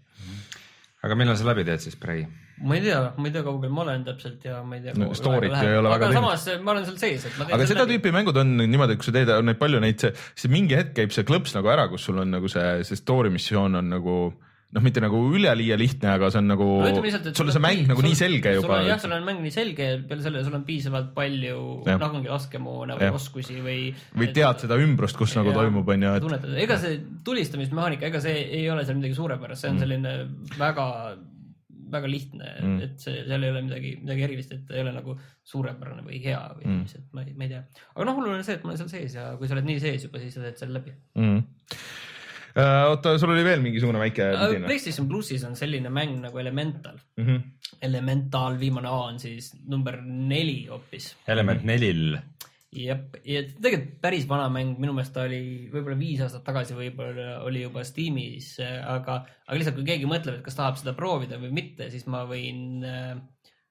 Aga millal sa läbi teed siis, Prei? ma ei tea, ma ei tea, kaugel ma olen täpselt ja ma ei tea. No story't ei ole väga aga samas ma olen seal sees, et ma teen aga seda läbi. tüüpi mängud on niimoodi, kui sa teed, on neid palju neid, see, see mingi hetk käib see klõps nagu ära, kus sul on nagu see, see story missioon on nagu noh, mitte nagu üleliia lihtne, aga see on nagu no et sulle see mäng nagu nii selge sul juba on. jah, sul on mäng nii selge ja peale selle sul on piisavalt palju Jah. noh, ongi laskemoona või Jah. oskusi või. või tead seda ümbrust, kus nagu toimub, on ju, et tunnetad, ega see tulistamismehaanika, ega see ei ole seal midagi suurepärast, see on selline väga, väga lihtne Mm. mm., et see, seal ei ole midagi, midagi erilist, et ei ole nagu suurepärane või hea või Mm. mm. mis, et ma ei, ma ei tea. aga noh, oluline on see, et ma olen seal sees ja kui sa oled nii sees juba, siis sa teed selle läbi. mm.. oota, sul oli veel mingisugune väike vidin? PlayStation plussis on selline mäng nagu Elemental. Mm -hmm. Elemental viimane A on siis number neli hoopis element nelil. jah, ja tegelikult päris vana mäng, minu meelest ta oli võib-olla viis aastat tagasi, võib-olla oli juba Steamis, aga, aga lihtsalt kui keegi mõtleb, et kas tahab seda proovida või mitte, siis ma võin,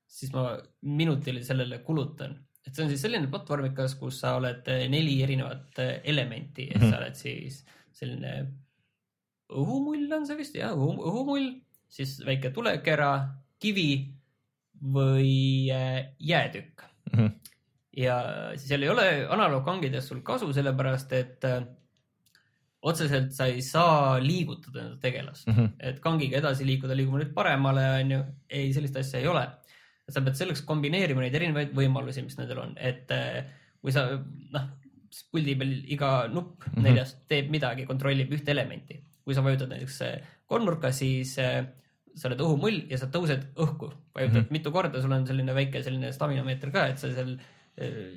siis ma minutil sellele kulutan. et see on siis selline platvormikas, kus sa oled neli erinevat elementi, et sa oled siis selline õhumull on see vist jah, õhu, õhumull, siis väike tulekera, kivi või äh, jäätükk Mm -hmm. ja seal ei ole analoogkangidest sul kasu, sellepärast et äh, otseselt sa ei saa liigutada enda tegelast mm. -hmm. et kangiga edasi liikuda, liigume nüüd paremale, onju. ei, sellist asja ei ole. sa pead selleks kombineerima neid erinevaid võimalusi, mis nendel on, et äh, kui sa noh, puldi peal iga nupp mm. -hmm. neljast teeb midagi, kontrollib ühte elementi. Kui sa vajutad näiteks äh, kolmnurka, siis äh, sa oled õhumull ja sa tõused õhku, vajutad mm. -hmm. mitu korda, sul on selline väike selline staminameeter ka, et sa seal eh,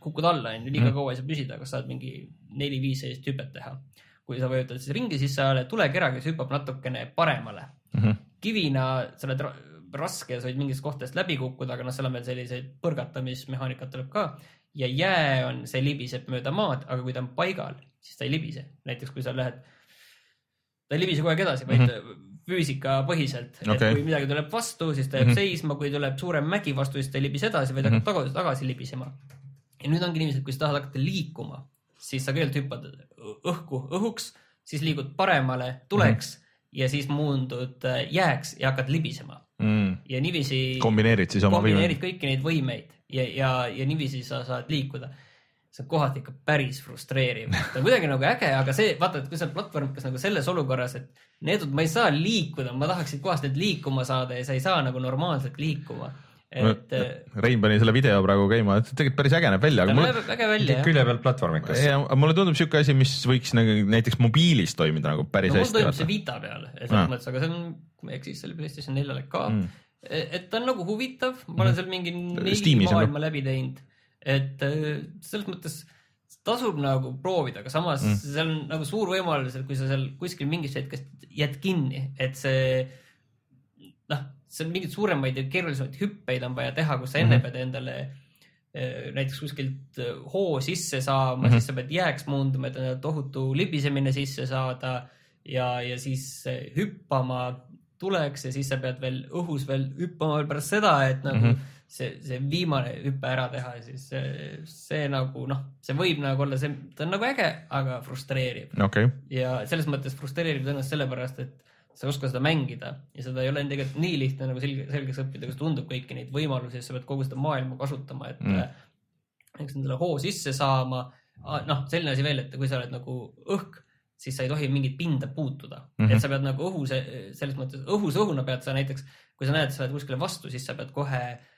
kukud alla, onju, liiga Mhm. kaua ei saa püsida, kas saad mingi neli-viis sellist hüpet teha. kui sa vajutad siis ringi, siis sa oled tulekera, kes hüppab natukene paremale. Mm -hmm. kivina sa oled ra- raske sa võid mingist kohtadest läbi kukkuda, aga noh, seal on veel selliseid põrgatamismehaanikat tuleb ka. ja jää on, see libiseb mööda maad, aga kui ta on paigal, siis ta ei libise. näiteks kui sa lähed, ta ei libise kogu aeg edasi, vaid mm -hmm füüsikapõhiselt, et Okei. kui midagi tuleb vastu, siis ta jääb mm. -hmm. seisma, kui tuleb suurem mägi vastu, siis ta ei libise edasi, vaid hakkab tagasi, tagasi libisema. ja nüüd ongi niiviisi, et kui sa tahad hakata liikuma, siis sa kõigepealt hüppad õhku, õhuks, siis liigud paremale tuleks mm -hmm. ja siis muundud äh, jääks ja hakkad libisema mm.. ja niiviisi kombineerid siis oma kombineerid võimeid. kõiki neid võimeid ja, ja, ja niiviisi sa saad liikuda. See on kohati ikka päris frustreeriv, ta on kuidagi nagu äge, aga see, vaata, et kui sa oled platvormikas nagu selles olukorras, et needud, ma ei saa liikuda, ma tahaksin kohast nüüd liikuma saada ja sa ei saa nagu normaalselt liikuma. et äh, Rein pani selle video praegu käima, et tegelikult päris äge näeb välja, ta näeb äge välja jah. külje pealt platvormikas. ja mulle tundub siuke asi, mis võiks nagu näiteks mobiilis toimida nagu päris no mul hästi. toimub see Vita peal, Ah. selles mõttes, aga see on, kui ma ei eksi, see oli PlayStation neljale ka Mm. mm.. et ta on nagu huvitav, ma olen seal mingi neli maailma läbi teinud, et äh, selles mõttes tasub nagu proovida, aga samas Mm. mm. seal on nagu suur võimalus, et kui sa seal kuskil mingist hetkest jääd kinni, et see noh, seal mingeid suuremaid ja keerulisemaid hüppeid on vaja teha, kus sa enne Mhm. pead endale eh, näiteks kuskilt eh, hoo sisse saama mm. -hmm. siis sa pead jääks muunduma, et endale tohutu libisemine sisse saada ja, ja siis hüppama tuleks ja siis sa pead veel õhus veel hüppama veel pärast seda, et nagu mm. -hmm. see, see viimane hüpe ära teha, siis see, see nagu noh, see võib nagu olla see, ta on nagu äge, aga frustreerib okei, ja selles mõttes frustreerib tõenäoliselt sellepärast, et sa ei oska seda mängida ja seda ei ole tegelikult nii lihtne nagu selge, selgeks õppida, kui tundub kõiki neid võimalusi, sa pead kogu seda maailma kasutama, et Mm. eks endale hoo sisse saama. noh, selline asi veel, et kui sa oled nagu õhk, siis sa ei tohi mingit pinda puutuda mm. -hmm. et sa pead nagu õhus, selles mõttes õhus õhuna pead sa näiteks, kui sa näed, sa oled kuskile vastu, siis sa pead kohe äh,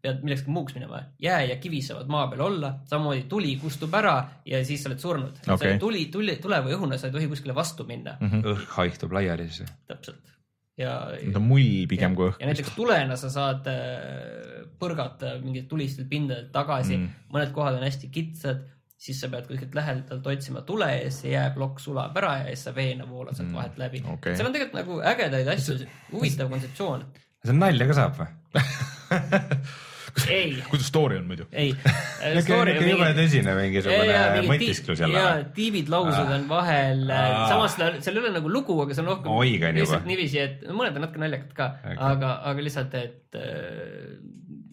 pead millekski muuks minema, jää ja kivi saavad maa peal olla, samamoodi tuli kustub ära ja siis sa oled surnud Okei. tuli, tuli, tule või õhuna, sa ei tohi kuskile vastu minna mm., Mhm. õhk haihtub laiali siis. täpselt. ja, ta on mull pigem kui õhk ja. näiteks tulena sa saad äh, põrgata mingit tulistelt pindadelt tagasi Mm. mõned kohad on hästi kitsad, siis sa pead kuskilt lähedalt otsima tule ja siis see jääplokk sulab ära ja siis sa veena voolad sealt Mm. vahelt läbi Okei. seal on tegelikult nagu ägedaid asju, huvitav kontseptsioon. see nalja ka saab või? ei, kuidas story on muidu? ei. niisugune jube tõsine mingisugune mõtisklus jälle ja või? tiibid lausud on vahel, Aa. samas seal ei ole nagu lugu, aga see on rohkem Oigan juba. lihtsalt niiviisi, et mõned on natuke naljakad ka okay., aga, aga lihtsalt, et äh,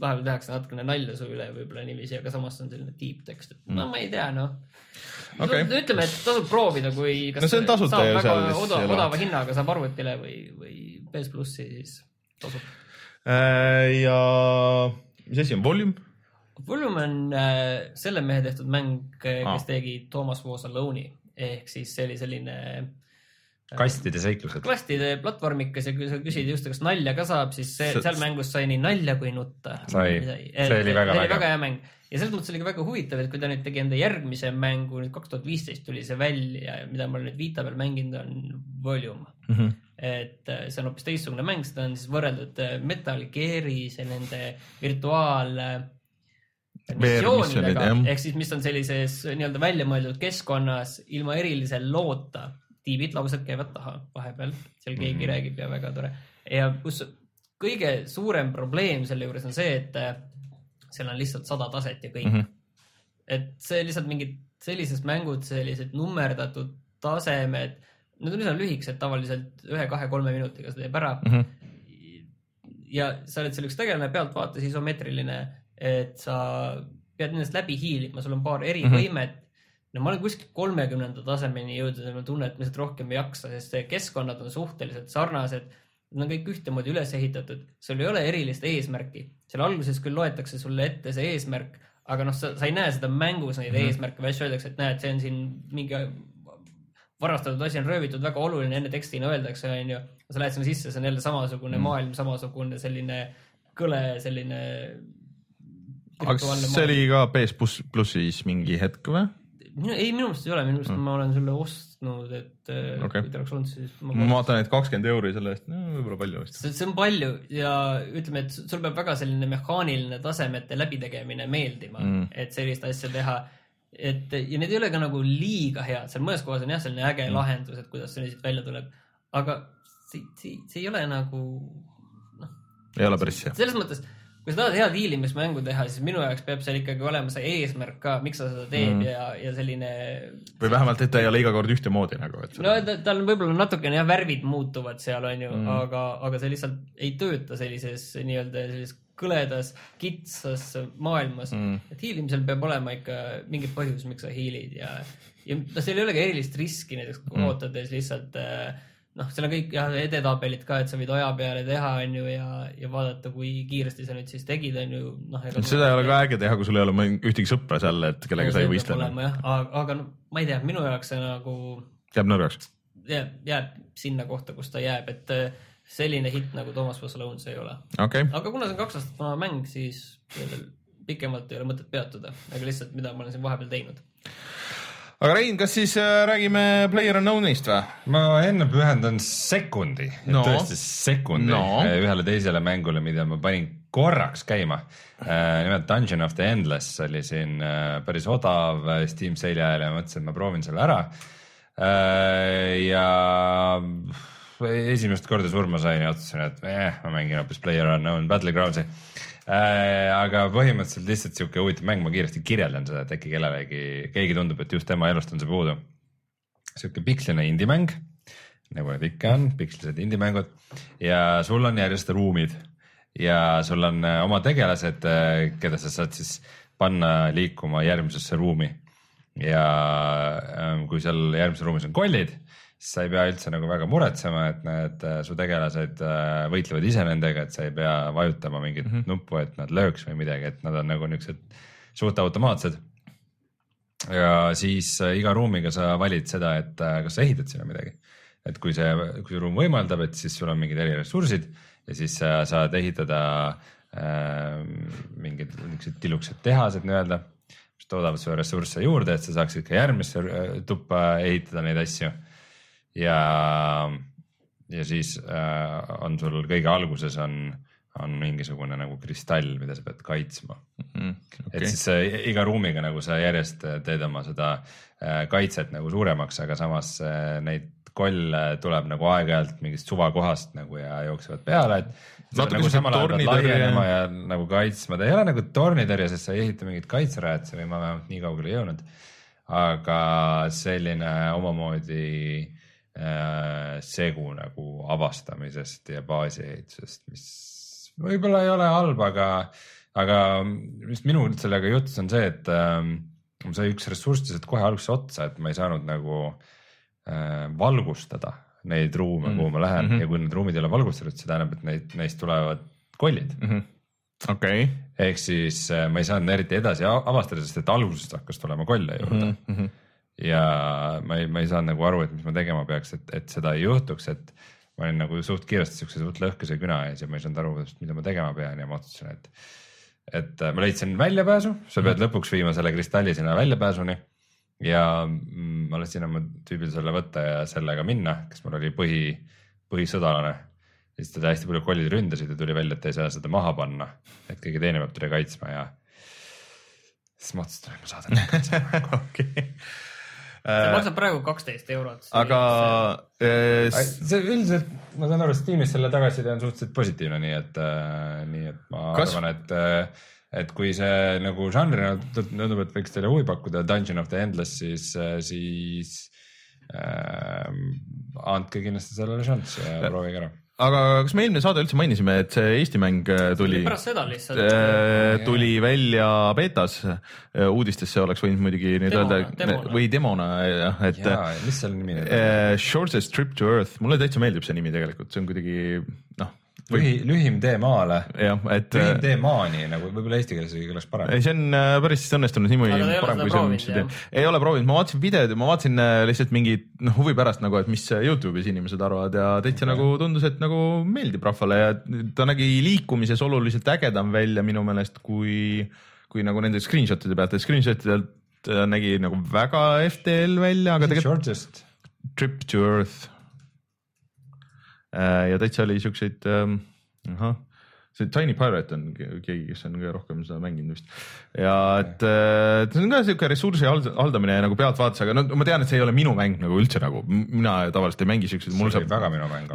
vahepeal tehakse natukene nalja su üle võib-olla niiviisi, aga samas on selline tiibtekst, et no ma ei tea, noh. Okei. ütleme, et tasub proovida, kui kas No see on tasuta ju väga seal odava hinnaga saab arvutile või, või PS plussi, siis tasub. Äh, ja mis asi on Volume? Volume on äh, selle mehe tehtud mäng, kes ah. tegi Thomas Was Alone'i ehk siis see oli selline kastide seiklused. kastide platvormikas ja kui sa küsid just, kas nalja ka saab, siis see, seal mängus sai nii nalja kui nutta. Sai. See oli väga vägev. väga hea mäng ja selles mõttes oli ka väga huvitav, et kui ta nüüd tegi enda järgmise mängu, nüüd kaks tuhat viisteist tuli see välja, mida ma olen nüüd Vita peal mänginud, on Volume. Mhm. Et äh, see on hoopis teistsugune mäng, seda on siis võrreldud äh, Metal Gear'i see nende virtuaal äh, missioonidega ehk siis, mis on sellises nii-öelda väljamõeldud keskkonnas ilma erilise loota. tiibid laused käivad taha vahepeal, seal keegi mm. -hmm. räägib ja väga tore. ja kus kõige suurem probleem selle juures on see, et seal on lihtsalt sada taset ja kõik mm. -hmm. et see lihtsalt mingid sellised mängud, sellised nummerdatud tasemed, need on üsna lühikesed, tavaliselt ühe-kahe-kolme minutiga sa teeb ära Mhm. ja sa oled seal üks tegelane, pealtvaates isomeetriline, et sa pead nendest läbi hiilima, sul on paar erivõimet mm. -hmm. no ma olen kuskil kolmekümnenda tasemeni jõudnud ja ma tunnen, et ma lihtsalt rohkem ei jaksa, sest see keskkonnad on suhteliselt sarnased. Nad on kõik ühtemoodi üles ehitatud, sul ei ole erilist eesmärki, seal alguses küll loetakse sulle ette see eesmärk, aga noh, sa, ei näe seda mängus neid mm -hmm. eesmärke asju öeldakse, et näed, see on siin mingi varastatud asi on röövitud, väga oluline enne tekstina öeldakse, onju. sa lähed sinna sisse, see on jälle samasugune mm. maailm, samasugune selline kõle, selline. aga see oli ka PS pluss, plussis mingi hetk või? minu, ei, minu meelest ei ole, minu meelest mm. ma olen selle ostnud, et Okei. okay. kui ta oleks olnud, siis ma vaatan, et kakskümmend euri selle eest, no võib-olla palju vist. see, on palju ja ütleme, et sul peab väga selline mehaaniline tasemete läbitegemine meeldima mm., et sellist asja teha. Et ja need ei ole ka nagu liiga head, seal mõnes kohas on jah, selline äge mm. lahendus, et kuidas see lihtsalt välja tuleb, aga see, see, see ei ole nagu noh, ei ole päris see. selles mõttes, kui sa tahad head hiilimismängu teha, siis minu jaoks peab seal ikkagi olema see eesmärk ka, miks sa seda teed Mm. ja, ja selline. või vähemalt, et ta ei ole iga kord ühtemoodi nagu, et no ta, tal on võib-olla natukene jah, värvid muutuvad seal onju Mm. mm., aga, aga see lihtsalt ei tööta sellises nii-öelda sellises kõledas, kitsas maailmas Mm. et hiilimisel peab olema ikka mingi põhjus, miks sa hiilid ja, ja noh, seal ei ole ka erilist riski näiteks Mm. ootades lihtsalt äh, noh, seal on kõik jah, edetabelid ka, et sa võid aja peale teha, onju ja, ja vaadata, kui kiiresti sa nüüd siis tegid, onju. noh, seda ei ole ka äge teha, kui sul ei ole ühtegi sõpra seal, et kellega sa ei võistle. aga, aga no ma ei tea, minu jaoks see nagu jääb nõrgaks. jääb, jääb sinna kohta, kus ta jääb, et äh, selline hitt nagu Thomas Was Alone see ei ole. okei, aga kuna see on kaks aastat vana mäng, siis pikemalt ei ole mõtet peatuda, aga lihtsalt, mida ma olen siin vahepeal teinud. aga Rein, kas siis äh, räägime PlayerUnknown'ist või? ma enne pühendan sekundi No. tõesti sekundi No. no. ühele teisele mängule, mida ma panin korraks käima. nimelt Dungeon of the Endless oli siin äh, päris odav äh, Steam sale'i ajal ja mõtlesin, et ma proovin selle ära. ja esimest korda surma sain ja otsustasin, et eh, ma mängin hoopis PlayerUnknown Battlegroundsi. aga põhimõtteliselt lihtsalt sihuke huvitav mäng, ma kiiresti kirjeldan seda, et äkki kellelegi, keegi tundub, et just tema elust on see puudu. Sihuke piksline indie-mäng, nagu need ikka on, pikslised indie-mängud. Ja sul on järjest ruumid. Ja sul on äh, oma tegelased, keda sa saad siis panna liikuma järgmisesse ruumi. Ja ähm, kui seal järgmises ruumis on kollid, siis sa ei pea üldse nagu väga muretsema, et need äh, su tegelased äh, võitlevad ise nendega, et sa ei pea vajutama mingit mm -hmm. nuppu, et nad lööks või midagi, et nad on nagu niuksed suht automaatsed. ja siis äh, iga ruumiga sa valid seda, et kas sa ehitad sinna midagi. et kui see, kui see ruum võimaldab, et siis sul on mingid eriressursid ja siis sa saad ehitada äh, mingid niisugused tilukesed tehased nii-öelda, mis toodavad sulle ressursse juurde, et sa saaksid ka järgmisse tuppa ehitada neid asju. ja, ja siis äh, on sul kõige alguses on, on mingisugune nagu kristall, mida sa pead kaitsma Mm, et siis äh, iga ruumiga nagu sa järjest teed oma seda äh, kaitset nagu suuremaks, aga samas äh, neid kolle tuleb nagu aeg-ajalt mingist suvakohast nagu ja jooksevad peale, et. Nagu laienema ja nagu kaitsma, ta ei ole nagu tornitõrje, sest sa ei ehita mingit kaitserajatisi või ma vähemalt nii kaugele ei jõudnud. aga selline omamoodi segu nagu avastamisest ja baasi ehitusest, mis võib-olla ei ole halb, aga, aga mis minul sellega juhtus, on see, et ähm, mul sai üks ressurss lihtsalt kohe alguses otsa, et ma ei saanud nagu äh, valgustada neid ruume mm., kuhu ma lähen mm. -hmm. ja kui need ruumid ei ole valgustatud, see tähendab, et neid, neist tulevad kollid. okei, ehk siis äh, ma ei saanud eriti edasi avastada, sest et algusest hakkas tulema kolle juurde mm. -hmm. Ja ma ei, ma ei saanud nagu aru, et mis ma tegema peaks, et, et seda ei juhtuks, et ma olin nagu suht kiiresti siukse suht lõhkese küna ees ja ma ei saanud aru, mida ma tegema pean ja ma otsustasin, et et äh, ma leidsin väljapääsu, sa pead lõpuks viima selle kristalli sinna väljapääsuni ja mm, ma lasin oma tüübil selle võtta ja sellega minna, kes mul oli põhi, põhisõdalane. ja siis teda hästi palju kollid ründasid ja tuli välja, et ta ei saa seda maha panna, et keegi teine peab teda kaitsma ja siis ma otsustasin, et ma saadan teda kaitsma. okei. See maksab praegu kaksteist eurot. aga äh, s- see üldiselt, ma saan aru, Steamis selle tagasiside on suhteliselt positiivne, nii et äh,, nii et ma Kas- arvan, et, et kui see nagu žanrina tundub, et võiks teile huvi pakkuda, Dungeon of the Endless, siis, siis äh, andke kindlasti sellele šanssi ja proovige ära. Aga kas me eelmine saade üldse mainisime, et see Eesti mäng äh, tuli, pärast seda lihtsalt. tuli välja beetas, uudistesse oleks võinud muidugi nüüd Demona, öelda demona. või demona jah, et ja, mis selle nimi nüüd on? äh, Shortest Trip to Earth, mulle täitsa meeldib see nimi tegelikult, see on kuidagi noh, lühi, lühim tee maale. jah, et lühim tee maani nagu võib-olla eesti keeles isegi kõlaks parem ei, see on äh, päris õnnestunud niimoodi ei ole parem kui see on proovinud, see jah? ei ole proovinud, ma vaatasin videod ja ma vaatasin äh, lihtsalt mingi noh huvi pärast nagu, et mis äh, Youtube'is inimesed arvavad ja täitsa okay. nagu tundus, et nagu meeldib rahvale ja ta nägi liikumises oluliselt ägedam välja minu meelest kui, kui nagu nende screenshot'ide pealt, et screenshot idelt äh, nägi nagu väga FTL välja, aga tegelikult Shortest. Trip to Earth. Ja täitsa oli siukseid ähm,, ahah, see Tiny Pirate on ke- keegi, kes on kõige rohkem seda mänginud vist. ja et äh, see on ka siuke ressursi hald- haldamine nagu pealtvaates, aga no ma tean, et see ei ole minu mäng nagu üldse nagu, mina tavaliselt ei mängi siukseid, mul saab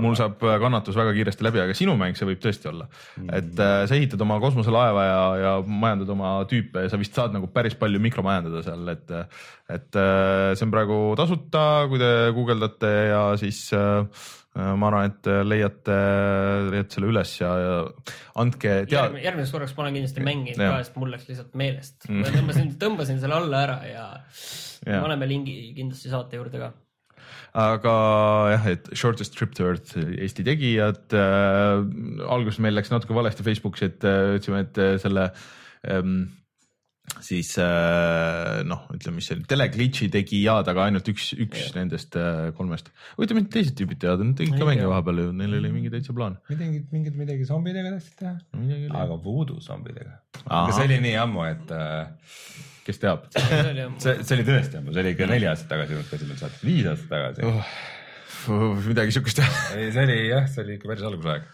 mul saab äh, kannatus väga kiiresti läbi, aga sinu mäng see võib tõesti olla mm.. et äh, sa ehitad oma kosmoselaeva ja, ja majandad oma tüüpe ja sa vist saad nagu päris palju mikromajandada seal, et et äh, see on praegu tasuta, kui te guugeldate ja siis äh, ma arvan, et leiate, leiate selle üles ja, ja andke teada. järgmiseks korraks ma olen kindlasti mänginud Jah. ka, sest mul läks lihtsalt meelest. ma tõmbasin, tõmbasin selle alla ära ja Jah. paneme lingi kindlasti saate juurde ka. aga jah, et Shortest Trip to Earth Eesti tegijad äh,, alguses meil läks natuke valesti Facebookis, et äh, ütlesime, et äh, selle ähm, siis äh, noh, ütleme, mis see oli, teleglitch'i tegijad, aga ainult üks, üks yeah. nendest äh, kolmest. huvitav, need teised tüübid teevad, nad tegid ka mänge vahepeal ju, neil oli mingi täitsa plaan. midagi, mingit midagi zombidega tahtsid teha? oli, aga voodoo zombidega. See oli nii ammu, et äh, kes teab. see, see oli tõesti ammu, see oli ikka neli aastat tagasi, käisime saates, viis aastat tagasi oh.. Midagi siukest ei, see oli jah, see oli ikka päris algusaeg.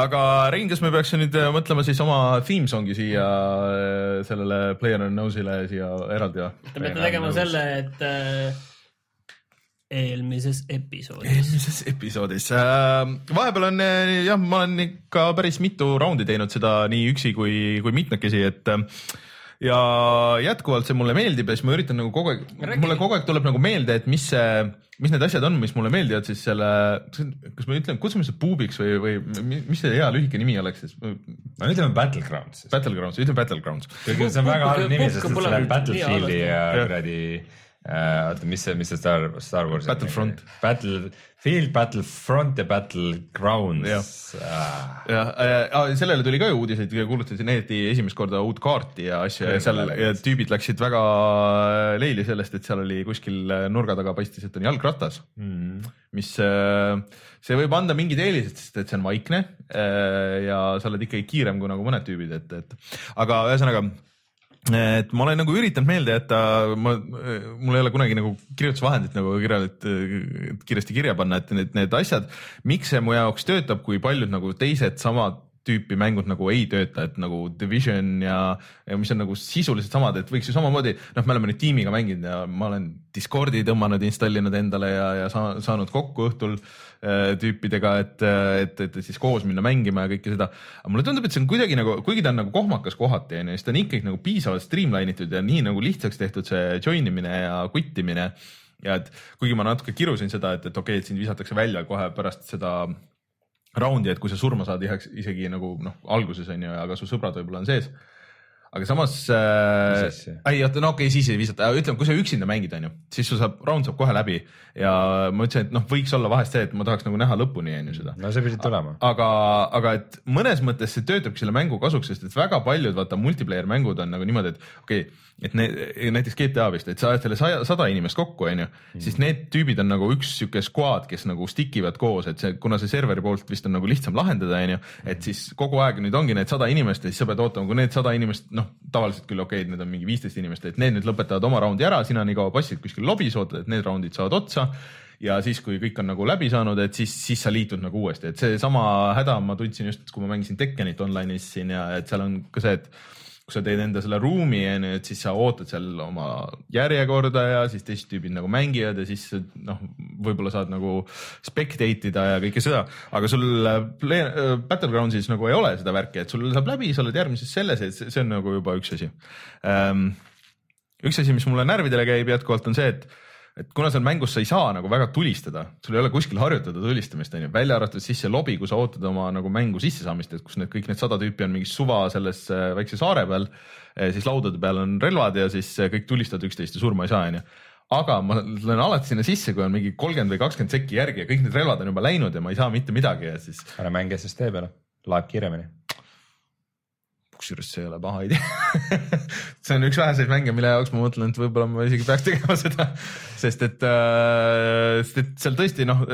aga Rein, kas me peaks nüüd äh, mõtlema siis oma theme song'i siia äh, sellele Player Unknown'sile siia eraldi või? Te peate tegema selle, et äh, eelmises episoodis. eelmises episoodis äh,. vahepeal on jah, ma olen ikka päris mitu raundi teinud seda nii üksi kui, kui mitmekesi, et äh, ja jätkuvalt see mulle meeldib ja siis ma üritan nagu kogu aeg, mulle kogu aeg tuleb nagu meelde, et mis see, mis need asjad on, mis mulle meeldivad siis selle, kas ma ütlen, kutsume seda puubiks või, või mi- mis see hea lühike nimi oleks siis? no ütleme Battlegrounds siis. Battlegrounds, ütleme Battlegrounds. kuigi see on väga halb nimi, sest et see läheb Battlefieldi ja kuradi äh, oota, mis see, mis see Star, Star Wars. Battlefront.. Battlefield, Battlefront ja Battlegrounds Jah. Ah, äh,, sellele tuli ka ju uudiseid, kuulutati neeti esimest korda uut kaarti ja asju ja seal ja tüübid läksid väga leili sellest, et seal oli kuskil nurga taga paistis, et on jalgratas mm.. mis, see võib anda mingid eelised, sest et see on vaikne äh, ja sa oled ikkagi kiirem kui nagu mõned tüübid, et, et aga ühesõnaga et ma olen nagu üritanud meelde jätta, ma, mul ei ole kunagi nagu kirjutusvahendit nagu kirjalt kiiresti kirja panna, et need, need asjad, miks see mu jaoks töötab, kui paljud nagu teised samad tüüpi mängud nagu ei tööta, et nagu Division ja, ja mis on nagu sisuliselt samad, et võiks ju samamoodi, noh, me oleme nüüd tiimiga mänginud ja ma olen Discordi tõmmanud, installinud endale ja, ja sa, saanud kokku õhtul äh, tüüpidega, et, et, et siis koos minna mängima ja kõike seda. aga mulle tundub, et see on kuidagi nagu, kuigi ta on nagu kohmakas kohati onju, siis ta on ikkagi nagu piisavalt streamline itud ja nii nagu lihtsaks tehtud see join imine ja quittimine ja et kuigi ma natuke kirusin seda, et, et okei okay,, et sind visatakse välja kohe pärast seda raundi, et kui sa surma saad isegi nagu noh, alguses on ju, aga su sõbrad võib-olla on sees. Aga samas äh, ei oota, no okei okay,, siis ei visata, ütleme, kui sa üksinda mängid, on ju, siis sul saab, raund saab kohe läbi. Ja ma ütlesin, et noh, võiks olla vahest see, et ma tahaks nagu näha lõpuni, on ju seda. No see pidi tulema. aga, aga et mõnes mõttes see töötabki selle mängu kasuks, sest et väga paljud vaata multiplayer mängud on nagu niimoodi, et okei okay,, et need näiteks GTA vist, et sa ajad selle saja, sada inimest kokku, onju, siis need tüübid on nagu üks sihuke squad, kes nagu stick ivad koos, et see, kuna see serveri poolt vist on nagu lihtsam lahendada, onju, et siis kogu aeg nüüd ongi need sada inimest ja siis sa pead ootama, kui need sada inimest, noh, tavaliselt küll okei okay,, need on mingi viisteist inimest, et need nüüd lõpetavad oma raundi ära, sina nii kaua passid kuskil lobis, ootad, et need raundid saavad otsa. Ja siis, kui kõik on nagu läbi saanud, et siis, siis sa liitud nagu uuesti, et seesama häda ma tundsin just, kui ma mängisin Tekkenit online'is siin ja et seal on ka see, et kui sa teed enda selle ruumi onju, et siis sa ootad seal oma järjekorda ja siis teised tüübid nagu mängivad ja siis noh, võib-olla saad nagu spectate ida ja kõike seda, aga sul play, äh, Battlegroundsis nagu ei ole seda värki, et sul saab läbi, sa oled järgmises selles, et see see on nagu juba üks asi ähm,. üks asi, mis mulle närvidele käib jätkuvalt on see, et et kuna seal mängus sa ei saa nagu väga tulistada, sul ei ole kuskil harjutada tulistamist onju, välja arvatud siis see lobi, kui sa ootad oma nagu mängu sissesaamist, et kus need kõik need sada tüüpi on mingis suva selles äh, väikse saare peal, siis laudade peal on relvad ja siis äh, kõik tulistavad üksteist ja surma ei saa onju aga ma lähen alati sinna sisse, kui on mingi kolmkümmend või kakskümmend sekki järgi ja kõik need relvad on juba läinud ja ma ei saa mitte midagi ja siis ära mängi SSD peale, laeb kiiremini. Kusjuures see ei ole paha idee see on üks väheseid mänge, mille jaoks ma mõtlen, et võib-olla ma isegi peaks tegema seda, sest et äh,, sest et seal tõesti noh,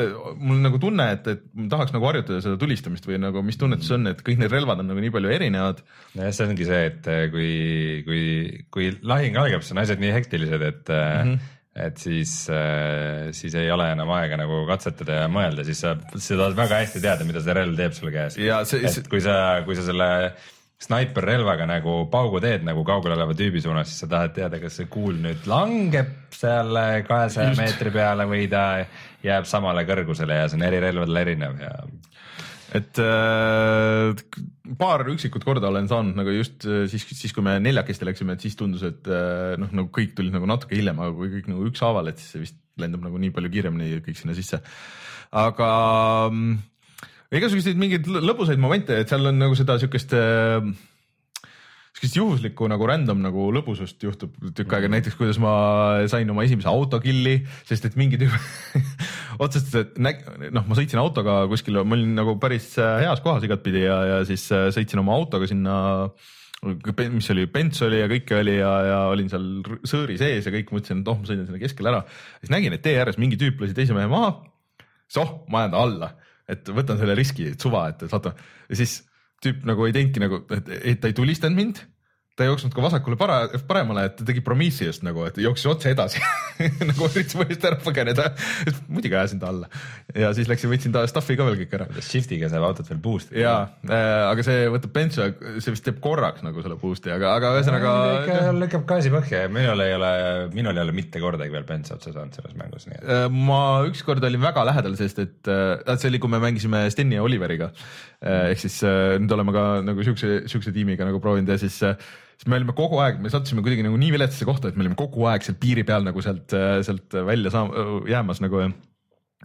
mul nagu tunne, et, et ma tahaks nagu harjutada seda tulistamist või nagu mis tunnetus on, et kõik need relvad on nagu nii palju erinevad. nojah, see ongi see, et eh, kui, kui, kui lahing algab, siis on asjad nii hektilised, et mm. -hmm. et siis, siis ei ole enam aega nagu katsetada ja mõelda, siis sa, sa tahad väga hästi teada, mida see relv teeb sul käes. ja see, et kui sa, kui sa selle snaiperrelvaga nagu paugu teed nagu kaugel oleva tüübi suunas, siis sa tahad teada, kas see kuul nüüd langeb seal kahesaja meetri peale või ta jääb samale kõrgusele ja see on eri relvadel erinev ja et äh, paar üksikut korda olen saanud nagu just äh, siis, siis kui me neljakesti läksime, et siis tundus, et äh, noh, nagu kõik tulid nagu natuke hiljem, aga kui kõik nagu ükshaaval, et siis see vist lendab nagu nii palju kiiremini kõik sinna sisse. aga mm, igasuguseid mingeid lõ- lõbusaid momente, et seal on nagu seda siukest äh, sihukest juhuslikku nagu random nagu lõbusust juhtub tükk aega, näiteks kuidas ma sain oma esimese autokilli, sest et mingi tüüp otsustas, et näg- noh, ma sõitsin autoga kuskile, ma olin nagu päris äh, heas kohas igatpidi ja, ja siis äh, sõitsin oma autoga sinna mis oli, Bents oli ja kõike oli ja, ja olin seal sõõri sees ja kõik mõtlesin, et oh, ma sõidan sinna keskele ära. siis nägin, et tee ääres mingi tüüp lasi teise mehe maha. siis oh, ma ajan ta alla, et võtan selle riski, et suva, et vaata ja siis tüüp nagu ei teinudki nagu, et, ta ei tulistanud mind. Ta ei jooksnud ka vasakule para, paremale, et ta tegi Prometheust nagu, et jooksis otse edasi nagu üritas eest ära põgeneda. muidugi ajasin ta alla ja siis läksin, võtsin ta stuff'i ka veel kõik ära shift'iga saab autot veel boost ida. ja äh,, aga see võtab bensu see vist teeb korraks nagu selle boost'i, aga, aga ühesõnaga ikka lükkab gaasi põhja ja minul ei ole, minul ei ole mitte kordagi veel bensa otsa saanud selles mängus, nii et Äh, ma ükskord olin väga lähedal, sest et äh, see oli, kui me mängisime Steni ja Oliveriga. ehk siis äh, nüüd oleme ka nagu siukse, siukse tiimiga nagu proovinud ja siis, siis me olime kogu aeg, me sattusime kuidagi nagu nii viletsasse kohta, et me olime kogu aeg seal piiri peal nagu sealt, sealt välja saama, jäämas nagu ja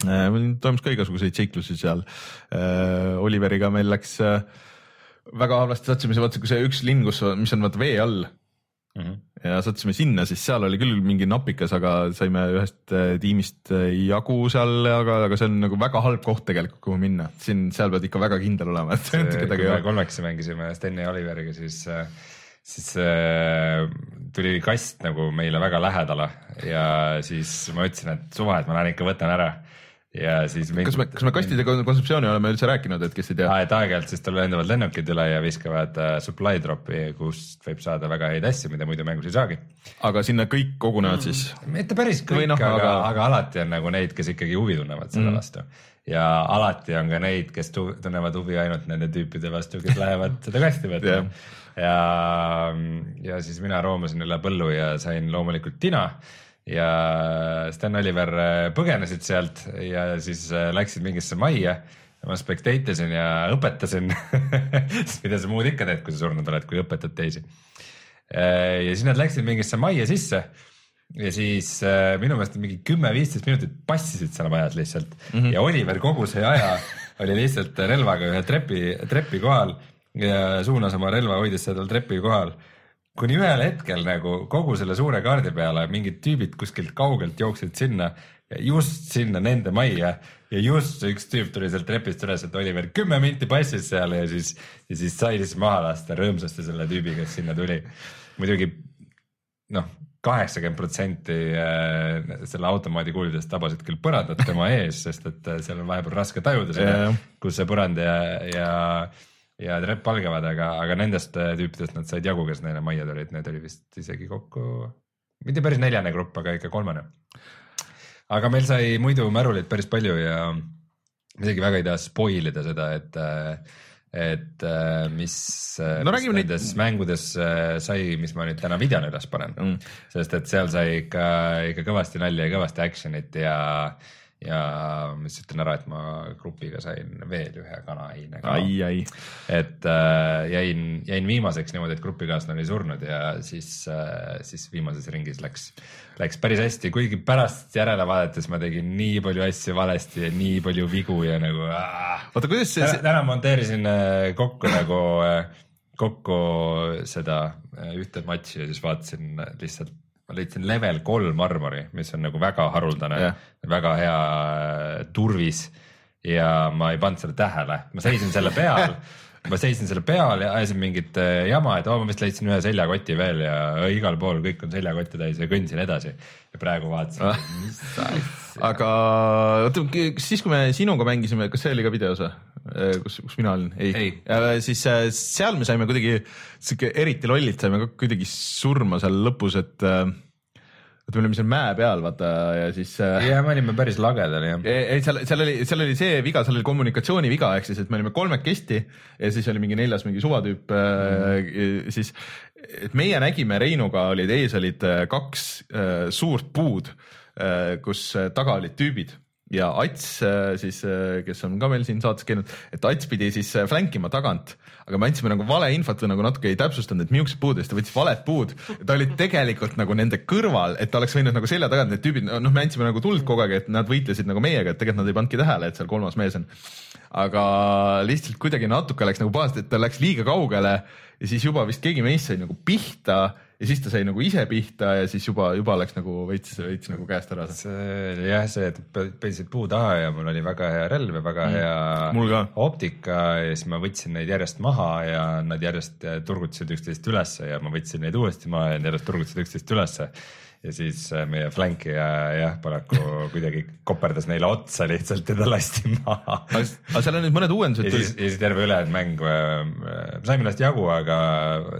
Äh, toimus ka igasuguseid seiklusi seal. Äh, Oliveriga meil läks äh, väga halvasti, sattusime, vaata kui see üks linn, kus, mis on vaata vee all mm. -hmm. ja sattusime sinna, siis seal oli küll mingi napikas, aga saime ühest tiimist jagu seal, aga, aga see on nagu väga halb koht tegelikult, kuhu minna. siin, seal pead ikka väga kindel olema, et kedagi ei ole. kolmekesi mängisime Steni ja Oliveriga, siis siis äh, tuli kast nagu meile väga lähedale ja siis ma ütlesin, et suva, et ma lähen ikka võtan ära ja siis mind.... kas me, kas me kastide kontseptsiooni oleme üldse rääkinud, et kes ei tea? et aeg-ajalt siis tal lendavad lennukid üle ja viskavad uh, supply drop'i, kust võib saada väga häid asju, mida muidu mängus ei saagi. aga sinna kõik kogunevad siis? mitte päris kõik, no, aga, aga... aga alati on nagu neid, kes ikkagi huvi tunnevad selle mm. vastu ja alati on ka neid, kes tunnevad huvi ainult nende tüüpide vastu, kes lähevad seda kasti võtma yeah. ja, ja siis mina roomasin üle põllu ja sain loomulikult tina ja Sten Oliver äh, põgenesid sealt ja siis äh, läksid mingisse majja. ma spectate isin ja õpetasin mida sa muud ikka teed, kui sa surnud oled, kui õpetad teisi. Äh, ja siis nad läksid mingisse majja sisse ja siis minu meelest mingi kümme-viisteist minutit passisid seal majas lihtsalt mm -hmm. ja Oliver kogu see aja oli lihtsalt relvaga ühe trepi, trepi kohal ja suunas oma relva, hoidis seda trepi kohal kuni ühel hetkel nagu kogu selle suure kaardi peale mingid tüübid kuskilt kaugelt jooksid sinna ja just sinna nende majja ja just üks tüüp tuli sealt trepist üles, et oli veel kümme minti passis seal ja siis, ja siis sai siis maha lasta rõõmsasti selle tüübi, kes sinna tuli. muidugi noh, kaheksakümmend protsenti äh, selle automaadi kuulidest tabasid küll põrandat tema ees, sest et äh, seal on vahepeal raske tajuda seda, kus see põrand ja, ja ja trepp algavad, aga, aga nendest äh, tüüpidest nad said jagu, kes neile majja tulid, need oli vist isegi kokku, mitte päris neljane grupp, aga ikka kolmane. aga meil sai muidu märuleid päris palju ja isegi väga ei taha spoil ida seda, et et äh, mis, no, mis nendes neid... mängudes äh, sai, mis ma nüüd täna videona üles panen mm., sest et seal sai ikka, ikka kõvasti nalja ja kõvasti action'it ja äh, ja ma siis ütlen ära, et ma grupiga sain veel ühe kanaheine ka. et äh, jäin, jäin viimaseks niimoodi, et grupikaaslane oli surnud ja siis äh,, siis viimases ringis läks, läks päris hästi, kuigi pärast järele vaadates ma tegin nii palju asju valesti ja nii palju vigu ja nagu. oota, kuidas see. täna monteerisin äh, kokku nagu äh, kokku seda äh, ühte matši ja siis vaatasin lihtsalt ma leidsin level kolm armori, mis on nagu väga haruldane yeah., väga hea äh, turvis ja ma ei pannud seda tähele, ma seisin selle peal ma seisin selle peal ja ajasin mingit äh, jama, et oo oh, ma vist leidsin ühe seljakoti veel ja igal pool kõik on seljakotte täis ja kõndsin edasi. ja praegu vaatasin ah. mis asja. aga oota, siis kui me sinuga mängisime, kas see oli ka videos või? Äh, kus, kus mina olin? ei, ei., siis seal me saime kuidagi sihuke eriti lollilt saime ka kuidagi surma seal lõpus, et äh, et me olime seal mäe peal, vaata ja siis. Äh, ja me olime päris lagedal jah. ei, seal, seal oli, seal oli see viga, seal oli kommunikatsiooni viga, ehk siis, et me olime kolmekesti ja siis oli mingi neljas mingi suvatüüp mm., siis, et meie nägime Reinuga olid ees olid kaks äh, suurt puud äh,, kus taga olid tüübid ja Ats äh, siis, äh, kes on ka meil siin saates käinud, et Ats pidi siis äh, flankima tagant, aga me andsime nagu valeinfot või nagu natuke ei täpsustanud, et millised puud ja siis ta võttis valed puud. ta oli tegelikult nagu nende kõrval, et ta oleks võinud nagu selja tagant need tüübid, noh, me andsime nagu tuld kogu aeg, et nad võitlesid nagu meiega, et tegelikult nad ei pannudki tähele, et seal kolmas mees on. aga lihtsalt kuidagi natuke läks nagu pahasti, et ta läks liiga kaugele ja siis juba vist keegi meist sai nagu pihta ja siis ta sai nagu ise pihta ja siis juba, juba läks nagu veits, veits nagu käest ära. see oli jah see, et peisid puu taha ja mul oli väga hea relv ja väga mm. hea optika ja siis ma võtsin neid järjest maha ja nad järjest turgutasid üksteist ülesse ja ma võtsin neid uuesti maha ja nad järjest turgutasid üksteist ülesse ja siis äh, meie flankija jah, paraku kuidagi koperdas neile otsa lihtsalt ja ta lasti maha. aga seal on nüüd mõned uuendused. ja siis, ja siis terve ülejäänud mäng, äh, saime ennast jagu, aga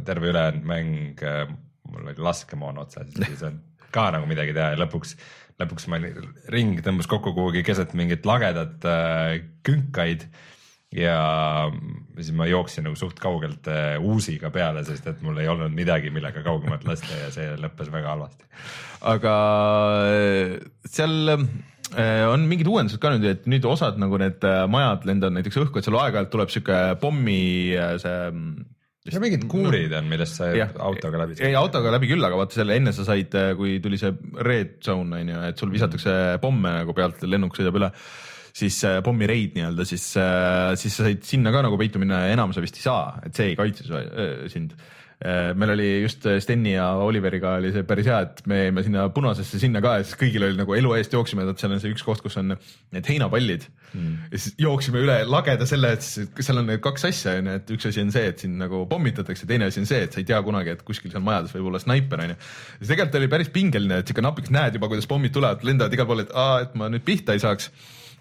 terve ülejäänud mäng äh, mul oli laskemoon otsas, siis on ka nagu midagi teha ja lõpuks, lõpuks ma ring tõmbas kokku kuhugi keset mingit lagedat äh, künkaid ja siis ma jooksin nagu suht kaugelt äh, uusiga peale, sest et mul ei olnud midagi, millega kaugemalt lasta ja see lõppes väga halvasti. aga äh, seal äh, on mingid uuendused ka nüüd, et nüüd osad nagu need äh, majad lendavad näiteks õhku, et seal aeg-ajalt tuleb sihuke pommi see ja mingid kuurid on, millest sa Jah. autoga läbi ei, autoga läbi küll, aga vaata selle enne sa said, kui tuli see red zone on ju, et sul visatakse pomme nagu pealt, lennuk sõidab üle, siis äh, pommireid nii-öelda, siis, siis sa said sinna ka nagu peitu minna ja enam sa vist ei saa, et see ei kaitse sind. Meil oli just Steni ja Oliveriga oli see päris hea, et me jäime sinna punasesse sinna ka ja siis kõigil oli nagu elu eest jooksime, et seal on see üks koht, kus on need heinapallid mm. ja siis jooksime üle lageda selle, et seal on need kaks asja onju, et üks asi on see, et sind nagu pommitatakse, teine asi on see, et sa ei tea kunagi, et kuskil seal majades võib olla snaiper onju. siis tegelikult oli päris pingeline, et siuke napiks näed juba, kuidas pommid tulevad, lendavad igal pool, et aa, et ma nüüd pihta ei saaks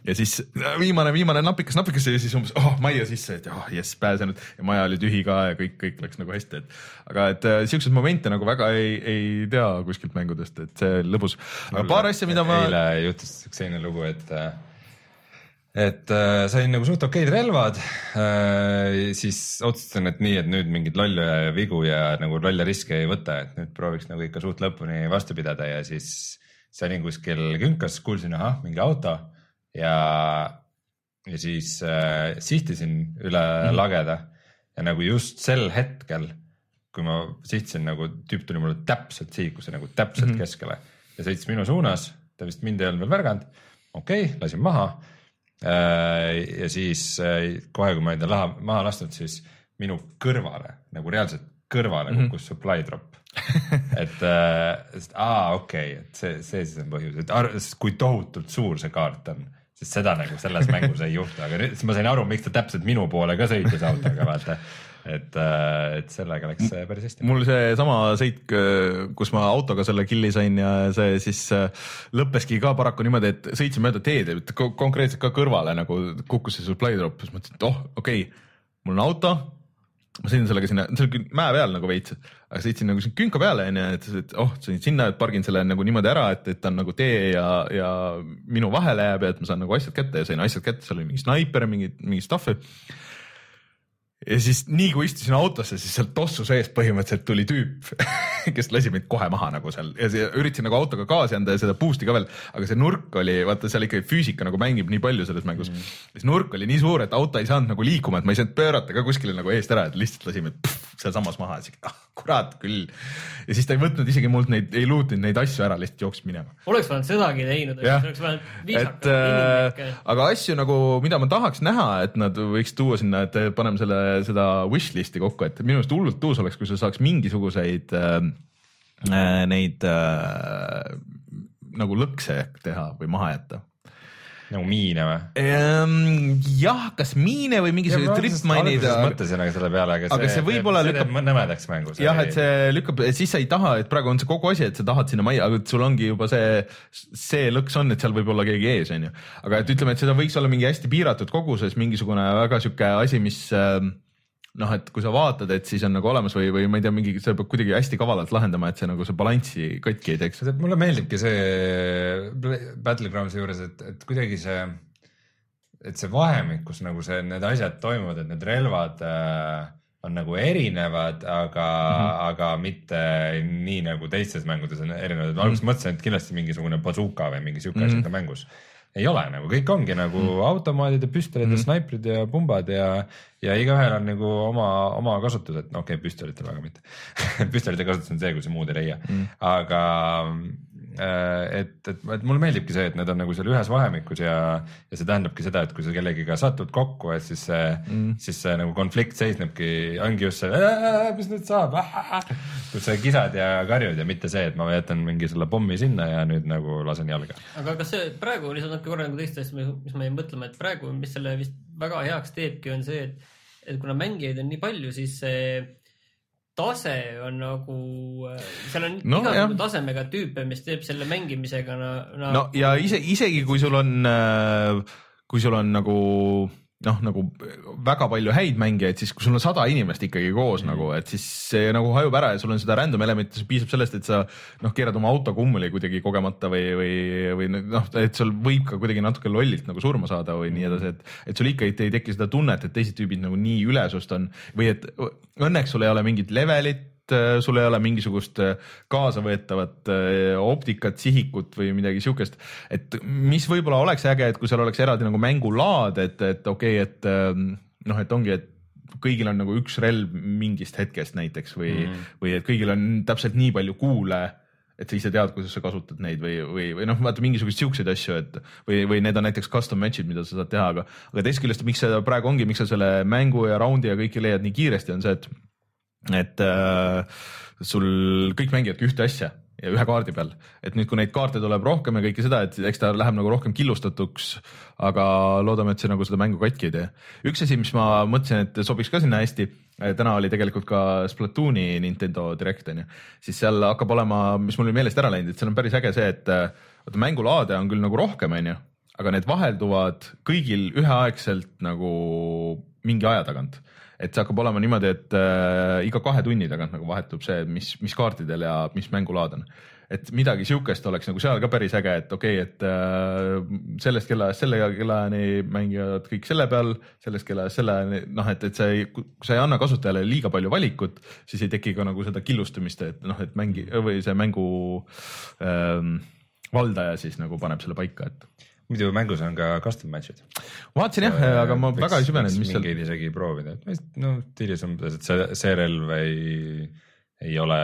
ja siis viimane, viimane napikas, napikas ja siis umbes oh, majja sisse, et oh jess, pääsenud ja maja oli tühi ka ja kõik, kõik läks nagu hästi, et aga et äh, siukseid momente nagu väga ei, ei tea kuskilt mängudest, et see lõbus. aga paar asja, mida ma. eile juhtus selline lugu, et et äh, sain nagu suht okeid relvad äh,, siis otsustasin, et nii, et nüüd mingeid lolle vigu ja nagu lolle riske ei võta, et nüüd prooviks nagu ikka suht lõpuni vastu pidada ja siis olin kuskil künkas, kuulsin, ahah, mingi auto ja, ja siis äh, sihtisin üle mm lageda ja nagu just sel hetkel, kui ma sihtisin nagu tüüp tuli mulle täpselt sihikusse nagu täpselt mm -hmm. keskele ja sõitis minu suunas, ta vist mind ei olnud veel märganud. okei okay,, lasin maha äh,. ja siis äh, kohe, kui ma olin ta laha, maha lasknud, siis minu kõrvale nagu reaalselt kõrvale kukkus mm -hmm. supply drop et äh, aa okei okay,, et see, see siis on põhjus, et ar- sest kui tohutult suur see kaart on, sest seda nagu selles mängus ei juhtu, aga nüüd siis ma sain aru, miks ta täpselt minu poole ka sõitis autoga, vaata. et, et sellega läks päris hästi. mul seesama sõit, kus ma autoga selle killi sain ja see siis äh, lõppeski ka paraku niimoodi, et sõitsin mööda teed, et ko- konkreetselt ka kõrvale nagu kukkus see supply drop, siis mõtlesin, et oh, okei okay,, mul on auto, ma sõidan sellega sinna, see oli küll mäe peal nagu veits, aga sõitsin nagu siin künka peale onju, et, et oh, sõin sinna, et pargin selle nagu niimoodi ära, et, et ta on nagu tee ja, ja minu vahele jääb ja et ma saan nagu asjad kätte ja sain asjad kätte, seal oli mingi snaiper mingi, mingi stuff'i ja siis nii kui istusin autosse, siis sealt tossu sees põhimõtteliselt tuli tüüp, kes lasi mind kohe maha nagu seal ja see, üritasin nagu autoga gaasi anda ja seda boost'i ka veel, aga see nurk oli, vaata seal ikkagi füüsika nagu mängib nii palju selles mängus mm.. see nurk oli nii suur, et auto ei saanud nagu liikuma, et ma ei saanud pöörata ka kuskile nagu eest ära, et lihtsalt lasime pff, sealsamas maha ja siis ah, kurat küll. ja siis ta ei võtnud isegi mult neid, ei luutinud neid asju ära, lihtsalt jooksis minema oleks vaja sedagi teinud, oleks vaja et viisakalt äh, aga asju nagu, mida ma tahaks näha, et nad võiks tuua sinna, et paneme selle, seda wishlist'i kokku, et minu arust hullult uus oleks, kui sa saaks mingisuguseid äh, äh, neid äh, nagu lõkse teha või maha jätta. Nagu miine või? jah, kas miine või mingisuguseid tripmine'id. mõtlesin aga selle peale, aga, Aga see võib-olla see lükkab- teeb nõmedaks mängu. jah, et see lükkab, siis sa ei taha, et praegu on see kogu asi, et sa tahad sinna majja, aga et sul ongi juba see, see lõks on, et seal võib olla keegi ees, onju. aga et ütleme, et seda võiks olla mingi hästi piiratud koguses mingisugune väga sihuke asi, mis ähm, noh, et kui sa vaatad, et siis on nagu olemas või, või ma ei tea, mingi, seda peab kuidagi hästi kavalalt lahendama, et see nagu see balanssi katki ei teeks. mulle meeldibki see Battlegroundsi juures, et, et kuidagi see, et see vahemik, kus nagu see, need asjad toimuvad, et need relvad äh, on nagu erinevad, aga mm, Mhm. -hmm. aga mitte nii nagu teistes mängudes on erinevad, ma alguses mõtlesin, et kindlasti mingisugune bazooka või mingi sihuke Mhm. asi on ka mängus ei ole nagu, kõik ongi nagu mm. automaadid ja püstolid mm. ja snaiprid ja pumbad ja, ja igaühel on nagu oma, oma kasutus, et no okei okay,, püstolitel väga mitte püstolite kasutus on see, kui sa muud ei leia mm., aga et, et, et mulle meeldibki see, et need on nagu seal ühes vahemikus ja, ja see tähendabki seda, et kui sa kellegiga satud kokku, et siis see mm., siis see nagu konflikt seisnebki, ongi just see, mis nüüd saab, kus sa kisad ja karjud ja mitte see, et ma jätan mingi selle pommi sinna ja nüüd nagu lasen jalga aga kas see praegu natuke korra nagu teist asja, mis ma jäin mõtlema, et praegu, mis selle vist väga heaks teebki, on see, et, et kuna mängijaid on nii palju, siis see tase on nagu, seal on No, igasuguse jah. tasemega tüüpe, mis teeb selle mängimisega no, no, no ja ise, isegi kui sul on, kui sul on nagu noh, nagu väga palju häid mängijaid, siis kui sul on sada inimest ikkagi koos mm. nagu, et siis see nagu hajub ära ja sul on seda random elementi, siis piisab sellest, et sa noh, keerad oma auto kummuli kuidagi kogemata või, või, või noh, et sul võib ka kuidagi natuke lollilt nagu surma saada või nii edasi, et et sul ikka ei, ei teki seda tunnet, et teised tüübid nagu nii ülesust on või et õnneks sul ei ole mingit levelit, sul ei ole mingisugust äh, kaasavõetavat äh, optikat, sihikut või midagi siukest, et mis võib-olla oleks äge, et kui seal oleks eraldi nagu mängulaad, et, et okei okay,, et ähm, noh, et ongi, et kõigil on nagu üks relv mingist hetkest näiteks või mm, -hmm. või et kõigil on täpselt nii palju kuule et sa ise tead, kuidas sa kasutad neid või, või, või noh, vaata mingisuguseid siukseid asju, et või, või need on näiteks custom match'id, mida sa saad teha, aga, aga teisest küljest, miks see praegu ongi, miks sa selle mängu ja raundi ja kõike leiad nii kiiresti, on see, et, et äh, sul kõik mängivadki ühte asja ja ühe kaardi peal, et nüüd, kui neid kaarte tuleb rohkem ja kõike seda, et eks ta läheb nagu rohkem killustatuks, aga loodame, et see nagu seda mängu katki ei tee. üks asi, mis ma mõtlesin, et sobiks ka sinna hästi, täna oli tegelikult ka Splatooni Nintendo Direct on ju, siis seal hakkab olema, mis mul oli meelest ära läinud, et seal on päris äge see, et vaata mängulaade on küll nagu rohkem, on ju, aga need vahelduvad kõigil üheaegselt nagu mingi aja tagant et see hakkab olema niimoodi, et äh, iga kahe tunni tagant nagu vahetub see, mis, mis kaartidel ja mis mängulaad on. et midagi sihukest oleks nagu seal ka päris äge, et okei okay,, et äh, sellest kellaajast selle kellaajani mängivad kõik selle peal, sellest kellaajast selleni, noh, et, et sa ei, kui sa ei anna kasutajale liiga palju valikut, siis ei teki ka nagu seda killustumist, et noh, et mängi või see mängu ähm, valdaja siis nagu paneb selle paika, et muidu mängus on ka custom match'id. vaatasin jah, aga ma väga ei süvenenud, mis seal. mingeid isegi proovida, et no umbes, et see, see relv ei, ei ole,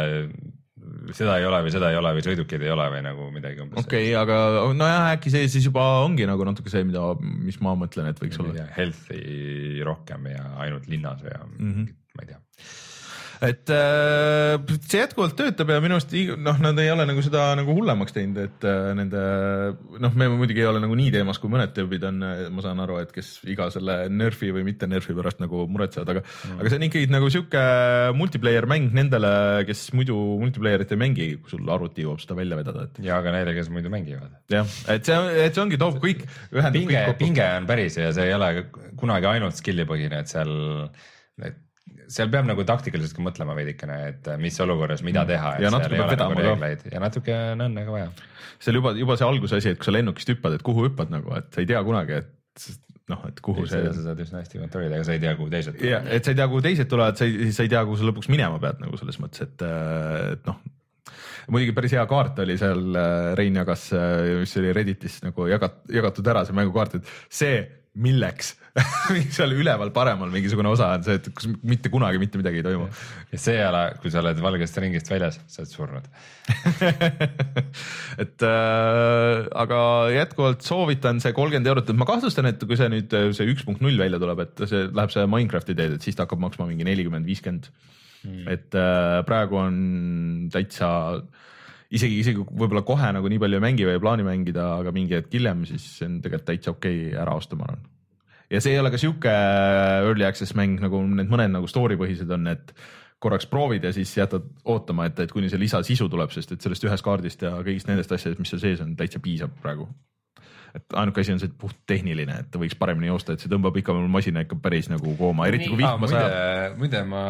seda ei ole või seda ei ole või sõidukeid ei ole või nagu midagi umbes. okei okay,, aga nojah, äkki see siis juba ongi nagu natuke see, mida, mis ma mõtlen, et võiks olla. Health'i rohkem ja ainult linnas ja mm -hmm. ma ei tea et äh, see jätkuvalt töötab ja minu arust noh, nad ei ole nagu seda nagu hullemaks teinud, et äh, nende noh, me muidugi ei ole nagu nii teemas, kui mõned tüübid on, ma saan aru, et kes iga selle nerfi või mitte nerfi pärast nagu muretsevad, aga mm., aga see on ikkagi nagu sihuke multiplayer mäng nendele, kes muidu multiplayer'it ei mängi, kui sul arvuti jõuab seda välja vedada, et. ja ka neile, kes muidu mängivad. jah, et see, et see ongi, toob kõik, pinge, pinge on päris ja see ei ole kunagi ainult skill'i põhine, et seal et seal peab nagu taktikaliselt ka mõtlema veidikene, et mis olukorras mida mm. teha. ja natuke peab vedama nagu ka. ja natuke on õnne ka vaja. seal juba, juba see alguse asi, et kui sa lennukist hüppad, et kuhu hüppad nagu, et sa ei tea kunagi, et noh, et kuhu see. sa saad üsna hästi kontrollida, aga sa ei tea, kuhu teised tulevad. et sa ei tea, kuhu teised tulevad, sa ei, sa ei tea, kuhu sa lõpuks minema pead nagu selles mõttes, et, et noh muidugi päris hea kaart oli seal, äh, Rein jagas, äh, mis oli Redditis nagu jagat-, jagatud ära see mängukaart, et see milleks seal üleval paremal mingisugune osa on see, et kus mitte kunagi mitte midagi ei toimu. ja seejärel, kui sa oled valgest ringist väljas, sa oled surnud et äh, aga jätkuvalt soovitan see kolmkümmend eurot, et ma kahtlustan, et kui see nüüd see üks punkt null välja tuleb, et see läheb see Minecrafti teed, et siis ta hakkab maksma mingi nelikümmend, viiskümmend. Hmm. et äh, praegu on täitsa isegi, isegi võib-olla kohe nagu nii palju ei mängi või ei plaani mängida, aga mingi hetk hiljem, siis see on tegelikult täitsa okei okay ära osta, ma arvan. ja see ei ole ka sihuke early access mäng nagu need mõned nagu story põhised on, et korraks proovid ja siis jätad ootama, et, et kuni see lisasisu tuleb, sest et sellest ühest kaardist ja kõigist nendest asjadest, mis seal sees on, täitsa piisab praegu et ainuke asi on see puht tehniline, et võiks paremini joosta, et see tõmbab ikka masina ikka päris nagu kooma, eriti kui vihma sajab. muide, ma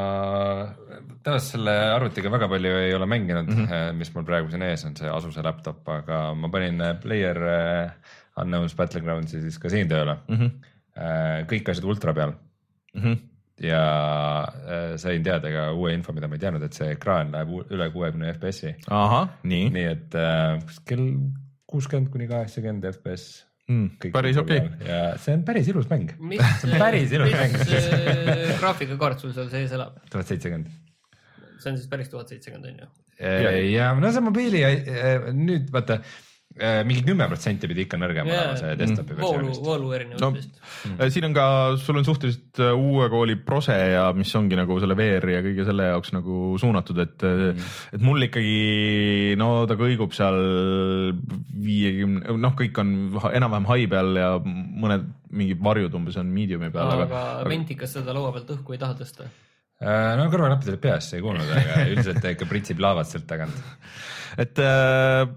tõenäoliselt selle arvutiga väga palju ei ole mänginud mm, -hmm. mis mul praegu siin ees on, see Asuse laptop, aga ma panin Player äh, Unknown's Battlegroundsi siis ka siin tööle mm. -hmm. kõik asjad ultra peal mm. -hmm ja sain teada ka uue info, mida ma ei teadnud, et see ekraan läheb üle kuuekümne FPS-i. nii et äh, kell kuuskümmend kuni kaheksakümmend FPS mm,. päris okei okay.. ja see on päris ilus mäng. see on päris ilus mäng. mis äh, graafikakaart sul seal sees elab? tuhat seitsekümmend. see on siis päris tuhat seitsekümmend on ju? ja no see mobiili, nüüd vaata Äh, mingi kümme protsenti pidi ikka nõrgem olema see desktopi versioonist. voolu erinevustest no, mm.. siin on ka, sul on suhteliselt äh, uue kooli Prose ja mis ongi nagu selle VR-i ja kõige selle jaoks nagu suunatud, et mm., et mul ikkagi no ta kõigub seal viiekümne, noh, kõik on enam-vähem high peal ja mõned mingid varjud umbes on medium'i peal. aga, aga Mentikas seda laua pealt õhku ei taha tõsta? no kõrvaklappid olid peas, ei kuulnud, aga üldiselt ta ikka pritsib laavad sealt tagant. et äh,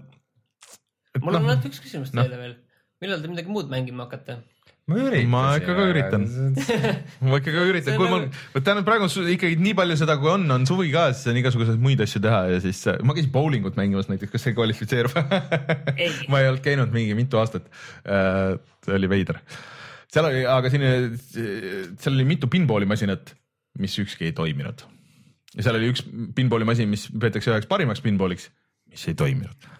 mul on ainult üks küsimus teile no. veel. millal te midagi muud mängima hakkate? ma üritan. ma ikka ka üritan ma ikka ka üritan, kui ma, tähendab praegu on ikkagi nii palju seda, kui on, on suvi ka, siis on igasuguseid muid asju teha ja siis ma käisin bowlingut mängimas näiteks, kas see kvalifitseerub ma ei olnud käinud mingi mitu aastat. Äh, see oli veider. seal oli, aga siin, seal oli mitu pinballi masinat, mis ükski ei toiminud. ja seal oli üks pinballi masin, mis peetakse üheks parimaks pinballiks, mis ei toiminud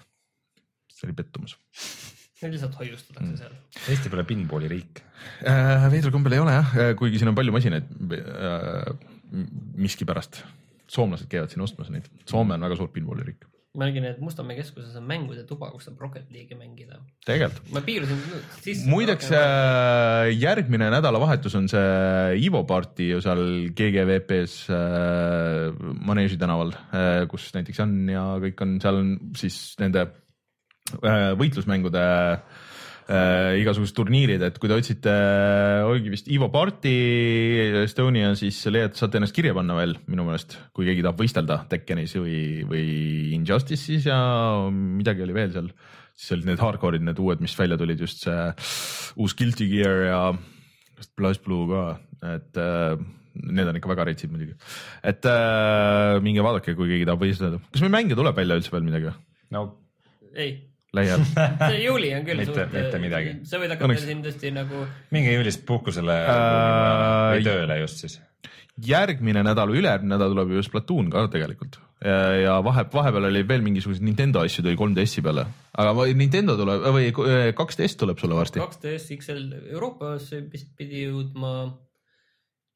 see oli pettumus Neid lihtsalt hoiustatakse seal. Eesti pole pinballi riik. Äh, veidral kombel ei ole jah, kuigi siin on palju masinaid äh, miskipärast. soomlased käivad siin ostmas neid, Soome on väga suur pinballiriik. ma nägin, et Mustamäe keskuses on mängude tuba, kus saab Rocket League'i mängida. tegelikult. ma piirusin sisse. muideks äh, järgmine nädalavahetus on see Ivo party ju seal GGVP-s äh, Maneesi tänaval äh,, kus näiteks on ja kõik on seal on siis nende äh, võitlusmängude äh, igasugused turniirid, et kui te otsite, oligi vist Ivo Party Estonia, siis leiate, saate ennast kirja panna veel minu meelest, kui keegi tahab võistelda Tekkenis või, või Injustice'is ja midagi oli veel seal. siis olid need hardcore'id, need uued, mis välja tulid, just see uus Guilty Gear ja vist Blast Blue ka, et äh, need on ikka väga retsid muidugi. et äh, minge vaadake, kui keegi tahab võistelda. kas meil mänge tuleb välja üldse veel midagi? no ei, see juuli on küll Mitte- mitte midagi. sa võid hakata Õnneks- siin tõesti nagu minge juulis puhkusele Äh, või tööle just siis. järgmine nädal, ülejärgmine nädal tuleb ju Splatoon ka tegelikult ja, ja vahe, vahepeal oli veel mingisuguseid Nintendo asju tuli 3DS-i peale, aga Nintendo tuleb või 2DS tuleb sulle varsti. 2DS XL Euroopasse vist pidi jõudma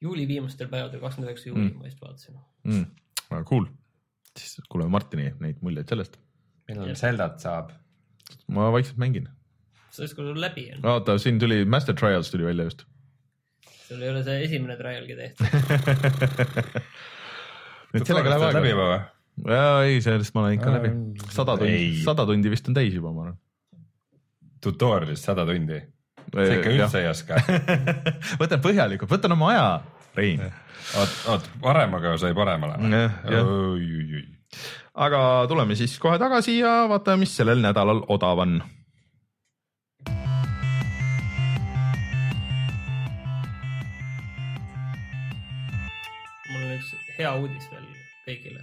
juuli viimastel päevadel, kakskümmend üheksa juuli Mm. ma vist vaatasin. mm,. väga cool, siis kuulame Martini neid muljeid sellest, millal. Zeldat saab? Ma vaikselt mängin. sellest, kui sul läbi on, vaata, siin tuli Master Trials tuli välja just. sul ei ole see esimene trialgi tehtud. et sellega läheb läbi aega. juba või? jaa, ei, sellest ma olen ikka läbi. sada tundi sada tundi vist on täis juba, ma arvan. tutorial'ist sada tundi. sa ikka üldse ei oska. võtan põhjalikult, võtan oma aja, Rein. oot, oot, paremaga sai paremale või. Aga tuleme siis kohe tagasi ja vaatame, mis sellel nädalal odav on. mul on üks hea uudis veel kõigile,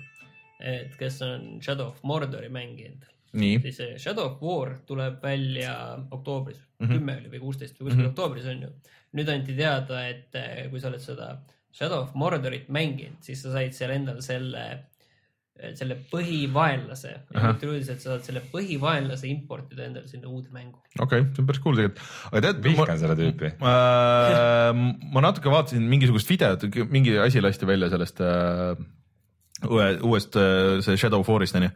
et kes on Shadow of Mordori mänginud, siis Shadow of War tuleb välja oktoobris mm. -hmm. kümme oli või kuusteist või kuskil mm -hmm. oktoobris on ju. nüüd anti teada, et eh, kui sa oled seda Shadow of Mordorit mänginud, siis sa said seal endal selle, selle põhivaenlase üldiselt sa saad selle põhivaenlase importida endale sinna uude mängu. okei okay,, see on päris cool tegelikult. aga tead, vihkan seda tüüpi. ma, ma natuke vaatasin mingisugust videot, mingi asi lasti välja sellest äh, uue, uuest äh, see Shadow of War'ist onju.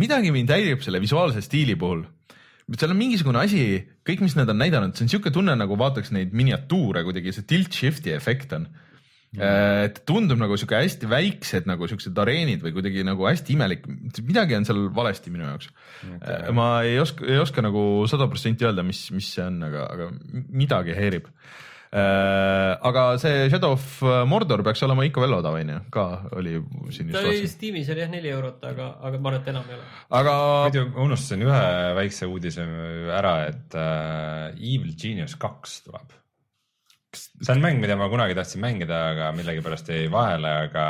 midagi mind häirib selle visuaalse stiili puhul. seal on mingisugune asi, kõik, mis nad on näidanud, see on siuke tunne nagu vaataks neid miniatuure kuidagi, see tilt shift'i efekt on mm.. Et tundub nagu sihuke hästi väiksed nagu siuksed areenid või kuidagi nagu hästi imelik, midagi on seal valesti minu jaoks okay.. ma ei oska, ei oska nagu sada protsenti öelda, mis, mis see on, aga, aga midagi häirib. aga see Shadow of Mordor peaks olema ikka veel odav onju, ka oli siin ta just oli vaatasin. Steamis oli jah neli eurot, aga, aga ma arvan, et enam ei ole. aga muidu ma unustasin ühe väikse uudise ära, et äh, Evil Genius kaks tuleb. See on mäng, mida ma kunagi tahtsin mängida, aga millegipärast jäi vahele, aga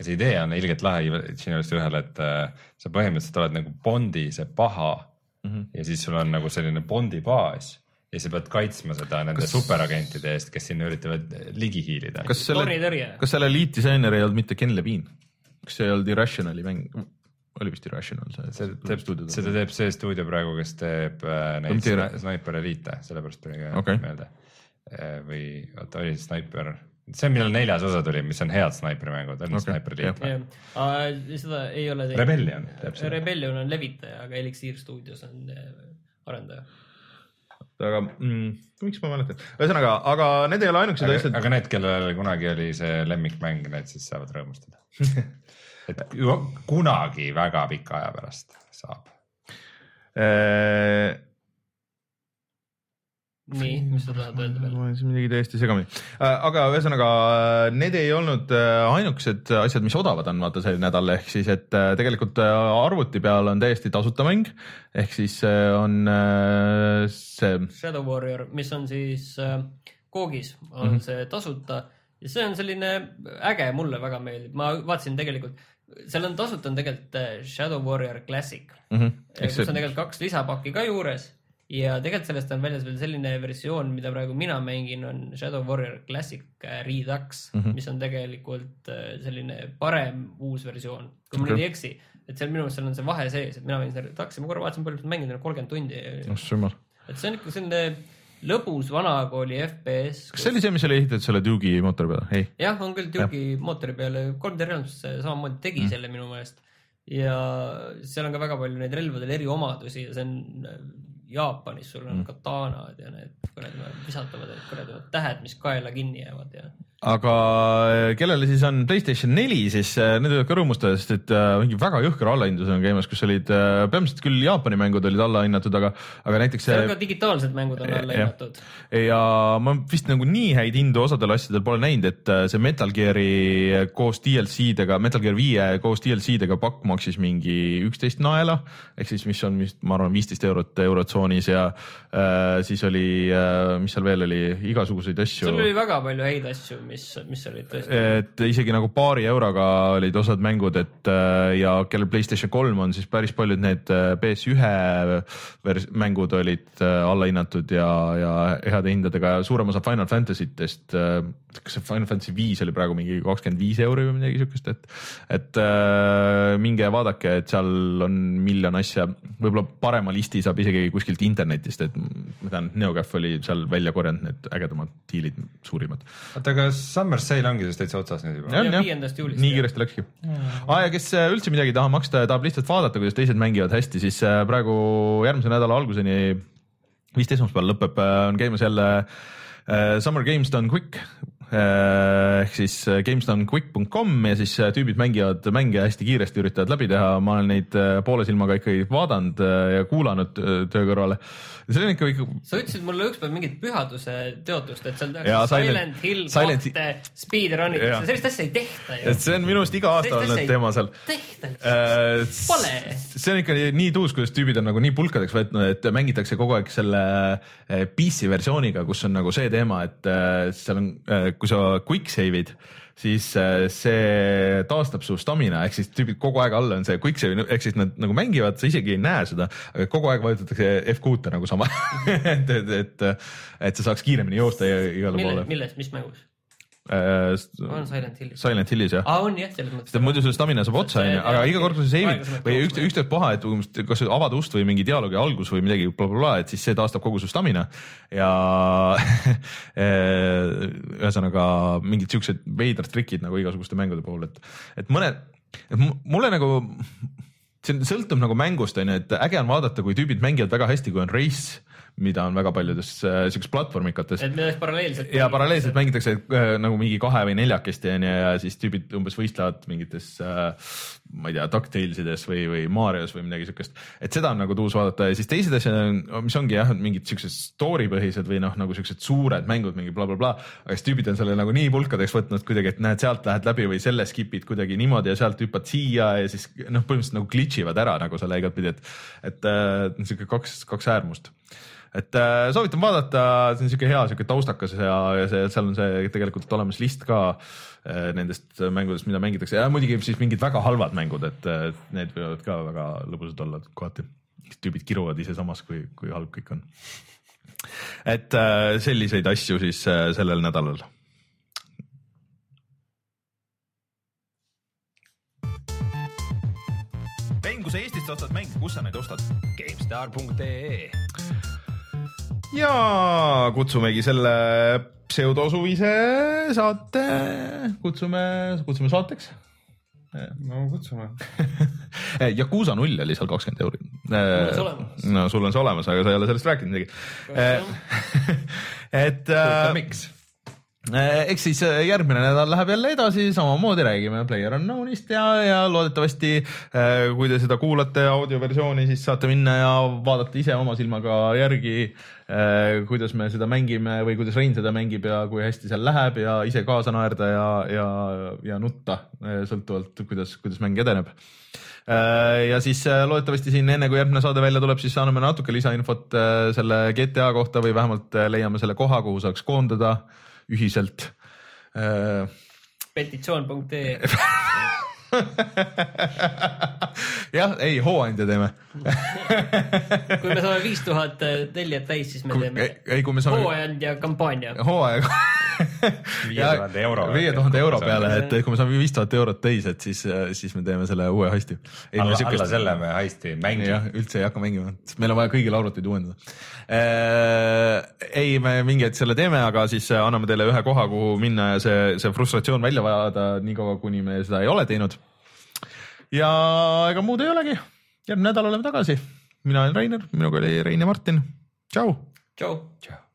see idee on ilgelt lahe Evil Genius ühel, et äh, sa põhimõtteliselt oled nagu Bondi see paha mm. -hmm. ja siis sul on nagu selline Bondi baas ja sa pead kaitsma seda nende Kas- superagentide eest, kes sinna üritavad ligi hiilida. kas selle, kas selle lead disainer ei olnud mitte Ken Levine? kas see ei olnud Irrationali mäng? oli vist Irrational see, see teeb, seda teeb see stuudio praegu, kes teeb äh, neid Sniper Elite, sellepärast tuli ka okay. meelde. Või oota, oli Sniper, see, millal neljas osa tuli, mis on head snaiprimängud, on okay. Sniper Elite jah, seda ei ole teinud. Rebellion. Rebellion on levitaja, aga Elixir stuudios on eh, arendaja. aga mm, miks ma mäletan, ühesõnaga, aga need ei ole ainukesed aga, asjad. aga need, kellel kunagi oli see lemmikmäng, need siis saavad rõõmustada. et kunagi väga pika aja pärast saab. Äh, nii, mis sa tahad öelda veel? ma olen midagi täiesti segamini, aga ühesõnaga need ei olnud äh, ainukesed asjad, mis odavad on, vaata see nädal, ehk siis, et äh, tegelikult äh, arvuti peal on täiesti tasuta mäng ehk siis äh, on äh, see Shadow Warrior, mis on siis äh, Koogis, on mm. -hmm. see tasuta ja see on selline äge, mulle väga meeldib, ma vaatasin tegelikult, seal on tasuta on tegelikult äh, Shadow Warrior Classic, mm, -hmm. kus on tegelikult kaks lisapakki ka juures ja tegelikult sellest on väljas veel selline versioon, mida praegu mina mängin, on Shadow Warrior Classic äh, Redux mm. -hmm. mis on tegelikult äh, selline parem uus versioon, kui ma Okei. nüüd ei eksi. et seal minu meelest seal on see vahe sees, et mina mängin seda Reduxi, ma korra vaatasin, palju ma mänginud olen, kolmkümmend tundi. oh jumal, et see on ikka selline lõbus vanakooli FPS. kas see oli see, mis oli ehitatud selle Duke'i mootori peale? ei. jah, on küll Duke'i mootori peale, 3D Realms samamoodi tegi mm. selle minu meelest ja seal on ka väga palju neid relvadel eriomadusi ja see on Jaapanis, sul on mm. katanad ja need kuradi visatavad need kuradi tähed, mis kaela kinni jäävad ja aga äh, kellele siis on Playstation neli, siis äh, need võivad ka rõõmustada, sest et äh, mingi väga jõhker allahindlus on käimas, kus olid äh, põhimõtteliselt küll Jaapani mängud olid allahinnatud, aga, aga näiteks seal ka digitaalsed mängud on alla hinnatud. ja ma vist nagu nii häid hindu osadel asjadel pole näinud, et see Metal Gear'i koos DLC-dega, Metal Gear viie koos DLC-dega pakk maksis mingi üksteist naela ehk siis, mis on vist ma arvan viisteist eurot eurotsoonis ja äh, siis oli äh,, mis seal veel oli, igasuguseid asju. Seal oli väga palju häid asju, mis, mis olid tõesti. et isegi nagu paari euroga olid osad mängud, et äh, ja kellel Playstation kolm on, siis päris paljud need äh, PS1 vers- mängud olid äh, allahinnatud ja, ja heade hindadega. Ja suurem osa Final Fantasy test, kas see Final Fantasy viis oli praegu mingi kakskümmend viis euri või midagi siukest, et, et äh, minge vaadake, et seal on miljon asja, võib-olla parema listi saab isegi kuskilt internetist, et ma tean, NeoGaf oli seal välja korjanud need ägedamad diilid, suurimad. Oota, aga Summer Sale ongi siis täitsa otsas nüüd juba? viiendast juulist, nii kiiresti läkski. Ah,. ja kes äh, üldse midagi ei taha maksta ja tahab lihtsalt vaadata, kuidas teised mängivad hästi, siis äh, praegu järgmise nädala alguseni, vist esmaspäeval lõpeb, on käimas jälle äh, Summer Games Done Quick. äh, ehk siis äh, gamesdonequick.com ja siis äh, tüübid mängivad mänge hästi kiiresti, üritavad läbi teha, ma olen neid äh, poole silmaga ikkagi vaadanud äh, ja kuulanud äh, töö kõrvale. See on ikka, ikka sa ütlesid mulle ükspäev mingit pühaduse teotust, et seal tehakse Silent- Silent Hill Silent- kahte speedrun Jaa. itakse, sellist asja ei tehta ju et. see on minu arust iga aasta olnud teema seal tehta. Äh, Pole. see on ikka nii, tuus, kuidas tüübid on nagu nii pulkadeks võtnud, et mängitakse kogu aeg selle eh, PC versiooniga, kus on nagu see teema, et eh, seal on, kui sa quick save'id, siis eh, see taastab su stamina ehk siis tüübid kogu aeg all on see quick save ehk siis nad nagu mängivad, sa isegi ei näe seda, aga kogu aeg vajutatakse F6-e nagu sama et, et, et, et sa saaks kiiremini joosta igale poole. milles, mis mängus? Äh, on Silent Hillis? Silent Hillis jah. Aa, on jah, selles mõttes. Sest muidu sul stamina saab otsa, onju, aga iga kord, kui sa save'id või jooksma. ükst-, ükstapuha, et kas avad ust või mingi dialoogi algus või midagi blablabla, et siis see taastab kogu su stamina. Ja eh, ühesõnaga mingid siuksed veidrad trikid nagu igasuguste mängude puhul, et, et mõned, et mu- mulle nagu see sõltub nagu mängust onju, et äge on vaadata, kui tüübid mängivad väga hästi, kui on race, mida on väga paljudes äh, siukestes platvormikates et millest paralleelselt. ja paralleelselt. mängitakse äh, nagu mingi kahe või neljakesti onju ja siis tüübid umbes võistlevad mingites äh,, ma ei tea, DuckTalesides või, või Marios või midagi siukest. et seda on nagu tuus vaadata ja siis teised asjad mis ongi jah, mingid siuksed story põhised või noh, nagu siuksed suured mängud, mingi blablabla bla,. Bla, aga siis tüübid on selle nagu nii pulkadeks võtnud kuidagi, et näed, sealt lähed läbi või selle skip'id kuidagi niimoodi ja sealt hüppad siia ja siis noh, põhimõtteliselt nagu glitch ivad ära nagu selle igatpidi, et, et äh, siuke kaks, kaks äärmust et äh, soovitan vaadata, see on siuke hea siuke taustakas ja, ja see, seal on see tegelikult olemas list ka nendest mängudest, mida mängitakse ja muidugi siis mingid väga halvad mängud, et äh, need võivad ka väga lõbusad olla kohati. tüübid kiruvad ise samas, kui, kui halb kõik on. et äh, selliseid asju siis äh, sellel nädalal. mäng, kui sa Eestist ostad mänge, kus sa neid ostad? GameStar.ee ja kutsumegi selle pseudosuvise saate, kutsume, kutsume saateks. no kutsume. Yakuusa null oli seal kakskümmend euri. no sul on see olemas, aga sa ei ole sellest rääkinud midagi. et äh, miks? Eh, eks siis eh, järgmine nädal läheb jälle edasi, samamoodi räägime. Player Unknownist ja, ja loodetavasti eh, kui te seda kuulate audioversiooni, siis saate minna ja vaadata ise oma silmaga järgi, kuidas me seda mängime või kuidas Rein seda mängib ja kui hästi seal läheb ja ise kaasa naerda ja, ja, ja nutta, sõltuvalt kuidas, kuidas mäng edeneb. Ja siis loodetavasti siin enne kui järgmine saade välja tuleb, siis anname natuke lisainfot selle GTA kohta või vähemalt leiame selle koha, kuhu saaks koondada ühiselt. petitsioon.ee jah, ei hooandja teeme. kui me saame viis tuhat tellijat täis, siis me teeme ei, kui me saame hooandja kampaania. hooaega viie tuhande euro. viie tuhande euro peale, et kui me saame viis tuhat eurot täis, et siis, siis me teeme selle uue heisti. alla, alla selle me heisti ei mängi. jah, üldse ei hakka mängima, sest meil on vaja kõigil arvuteid uuendada. ei, me mingi hetk selle teeme, aga siis anname teile ühe koha, kuhu minna ja see, see frustratsioon välja vajada, niikaua kuni me seda ei ole teinud. ja ega muud ei olegi, järgmine nädal oleme tagasi. mina olen Rainer, minuga oli Rein ja Martin. tšau. tšau.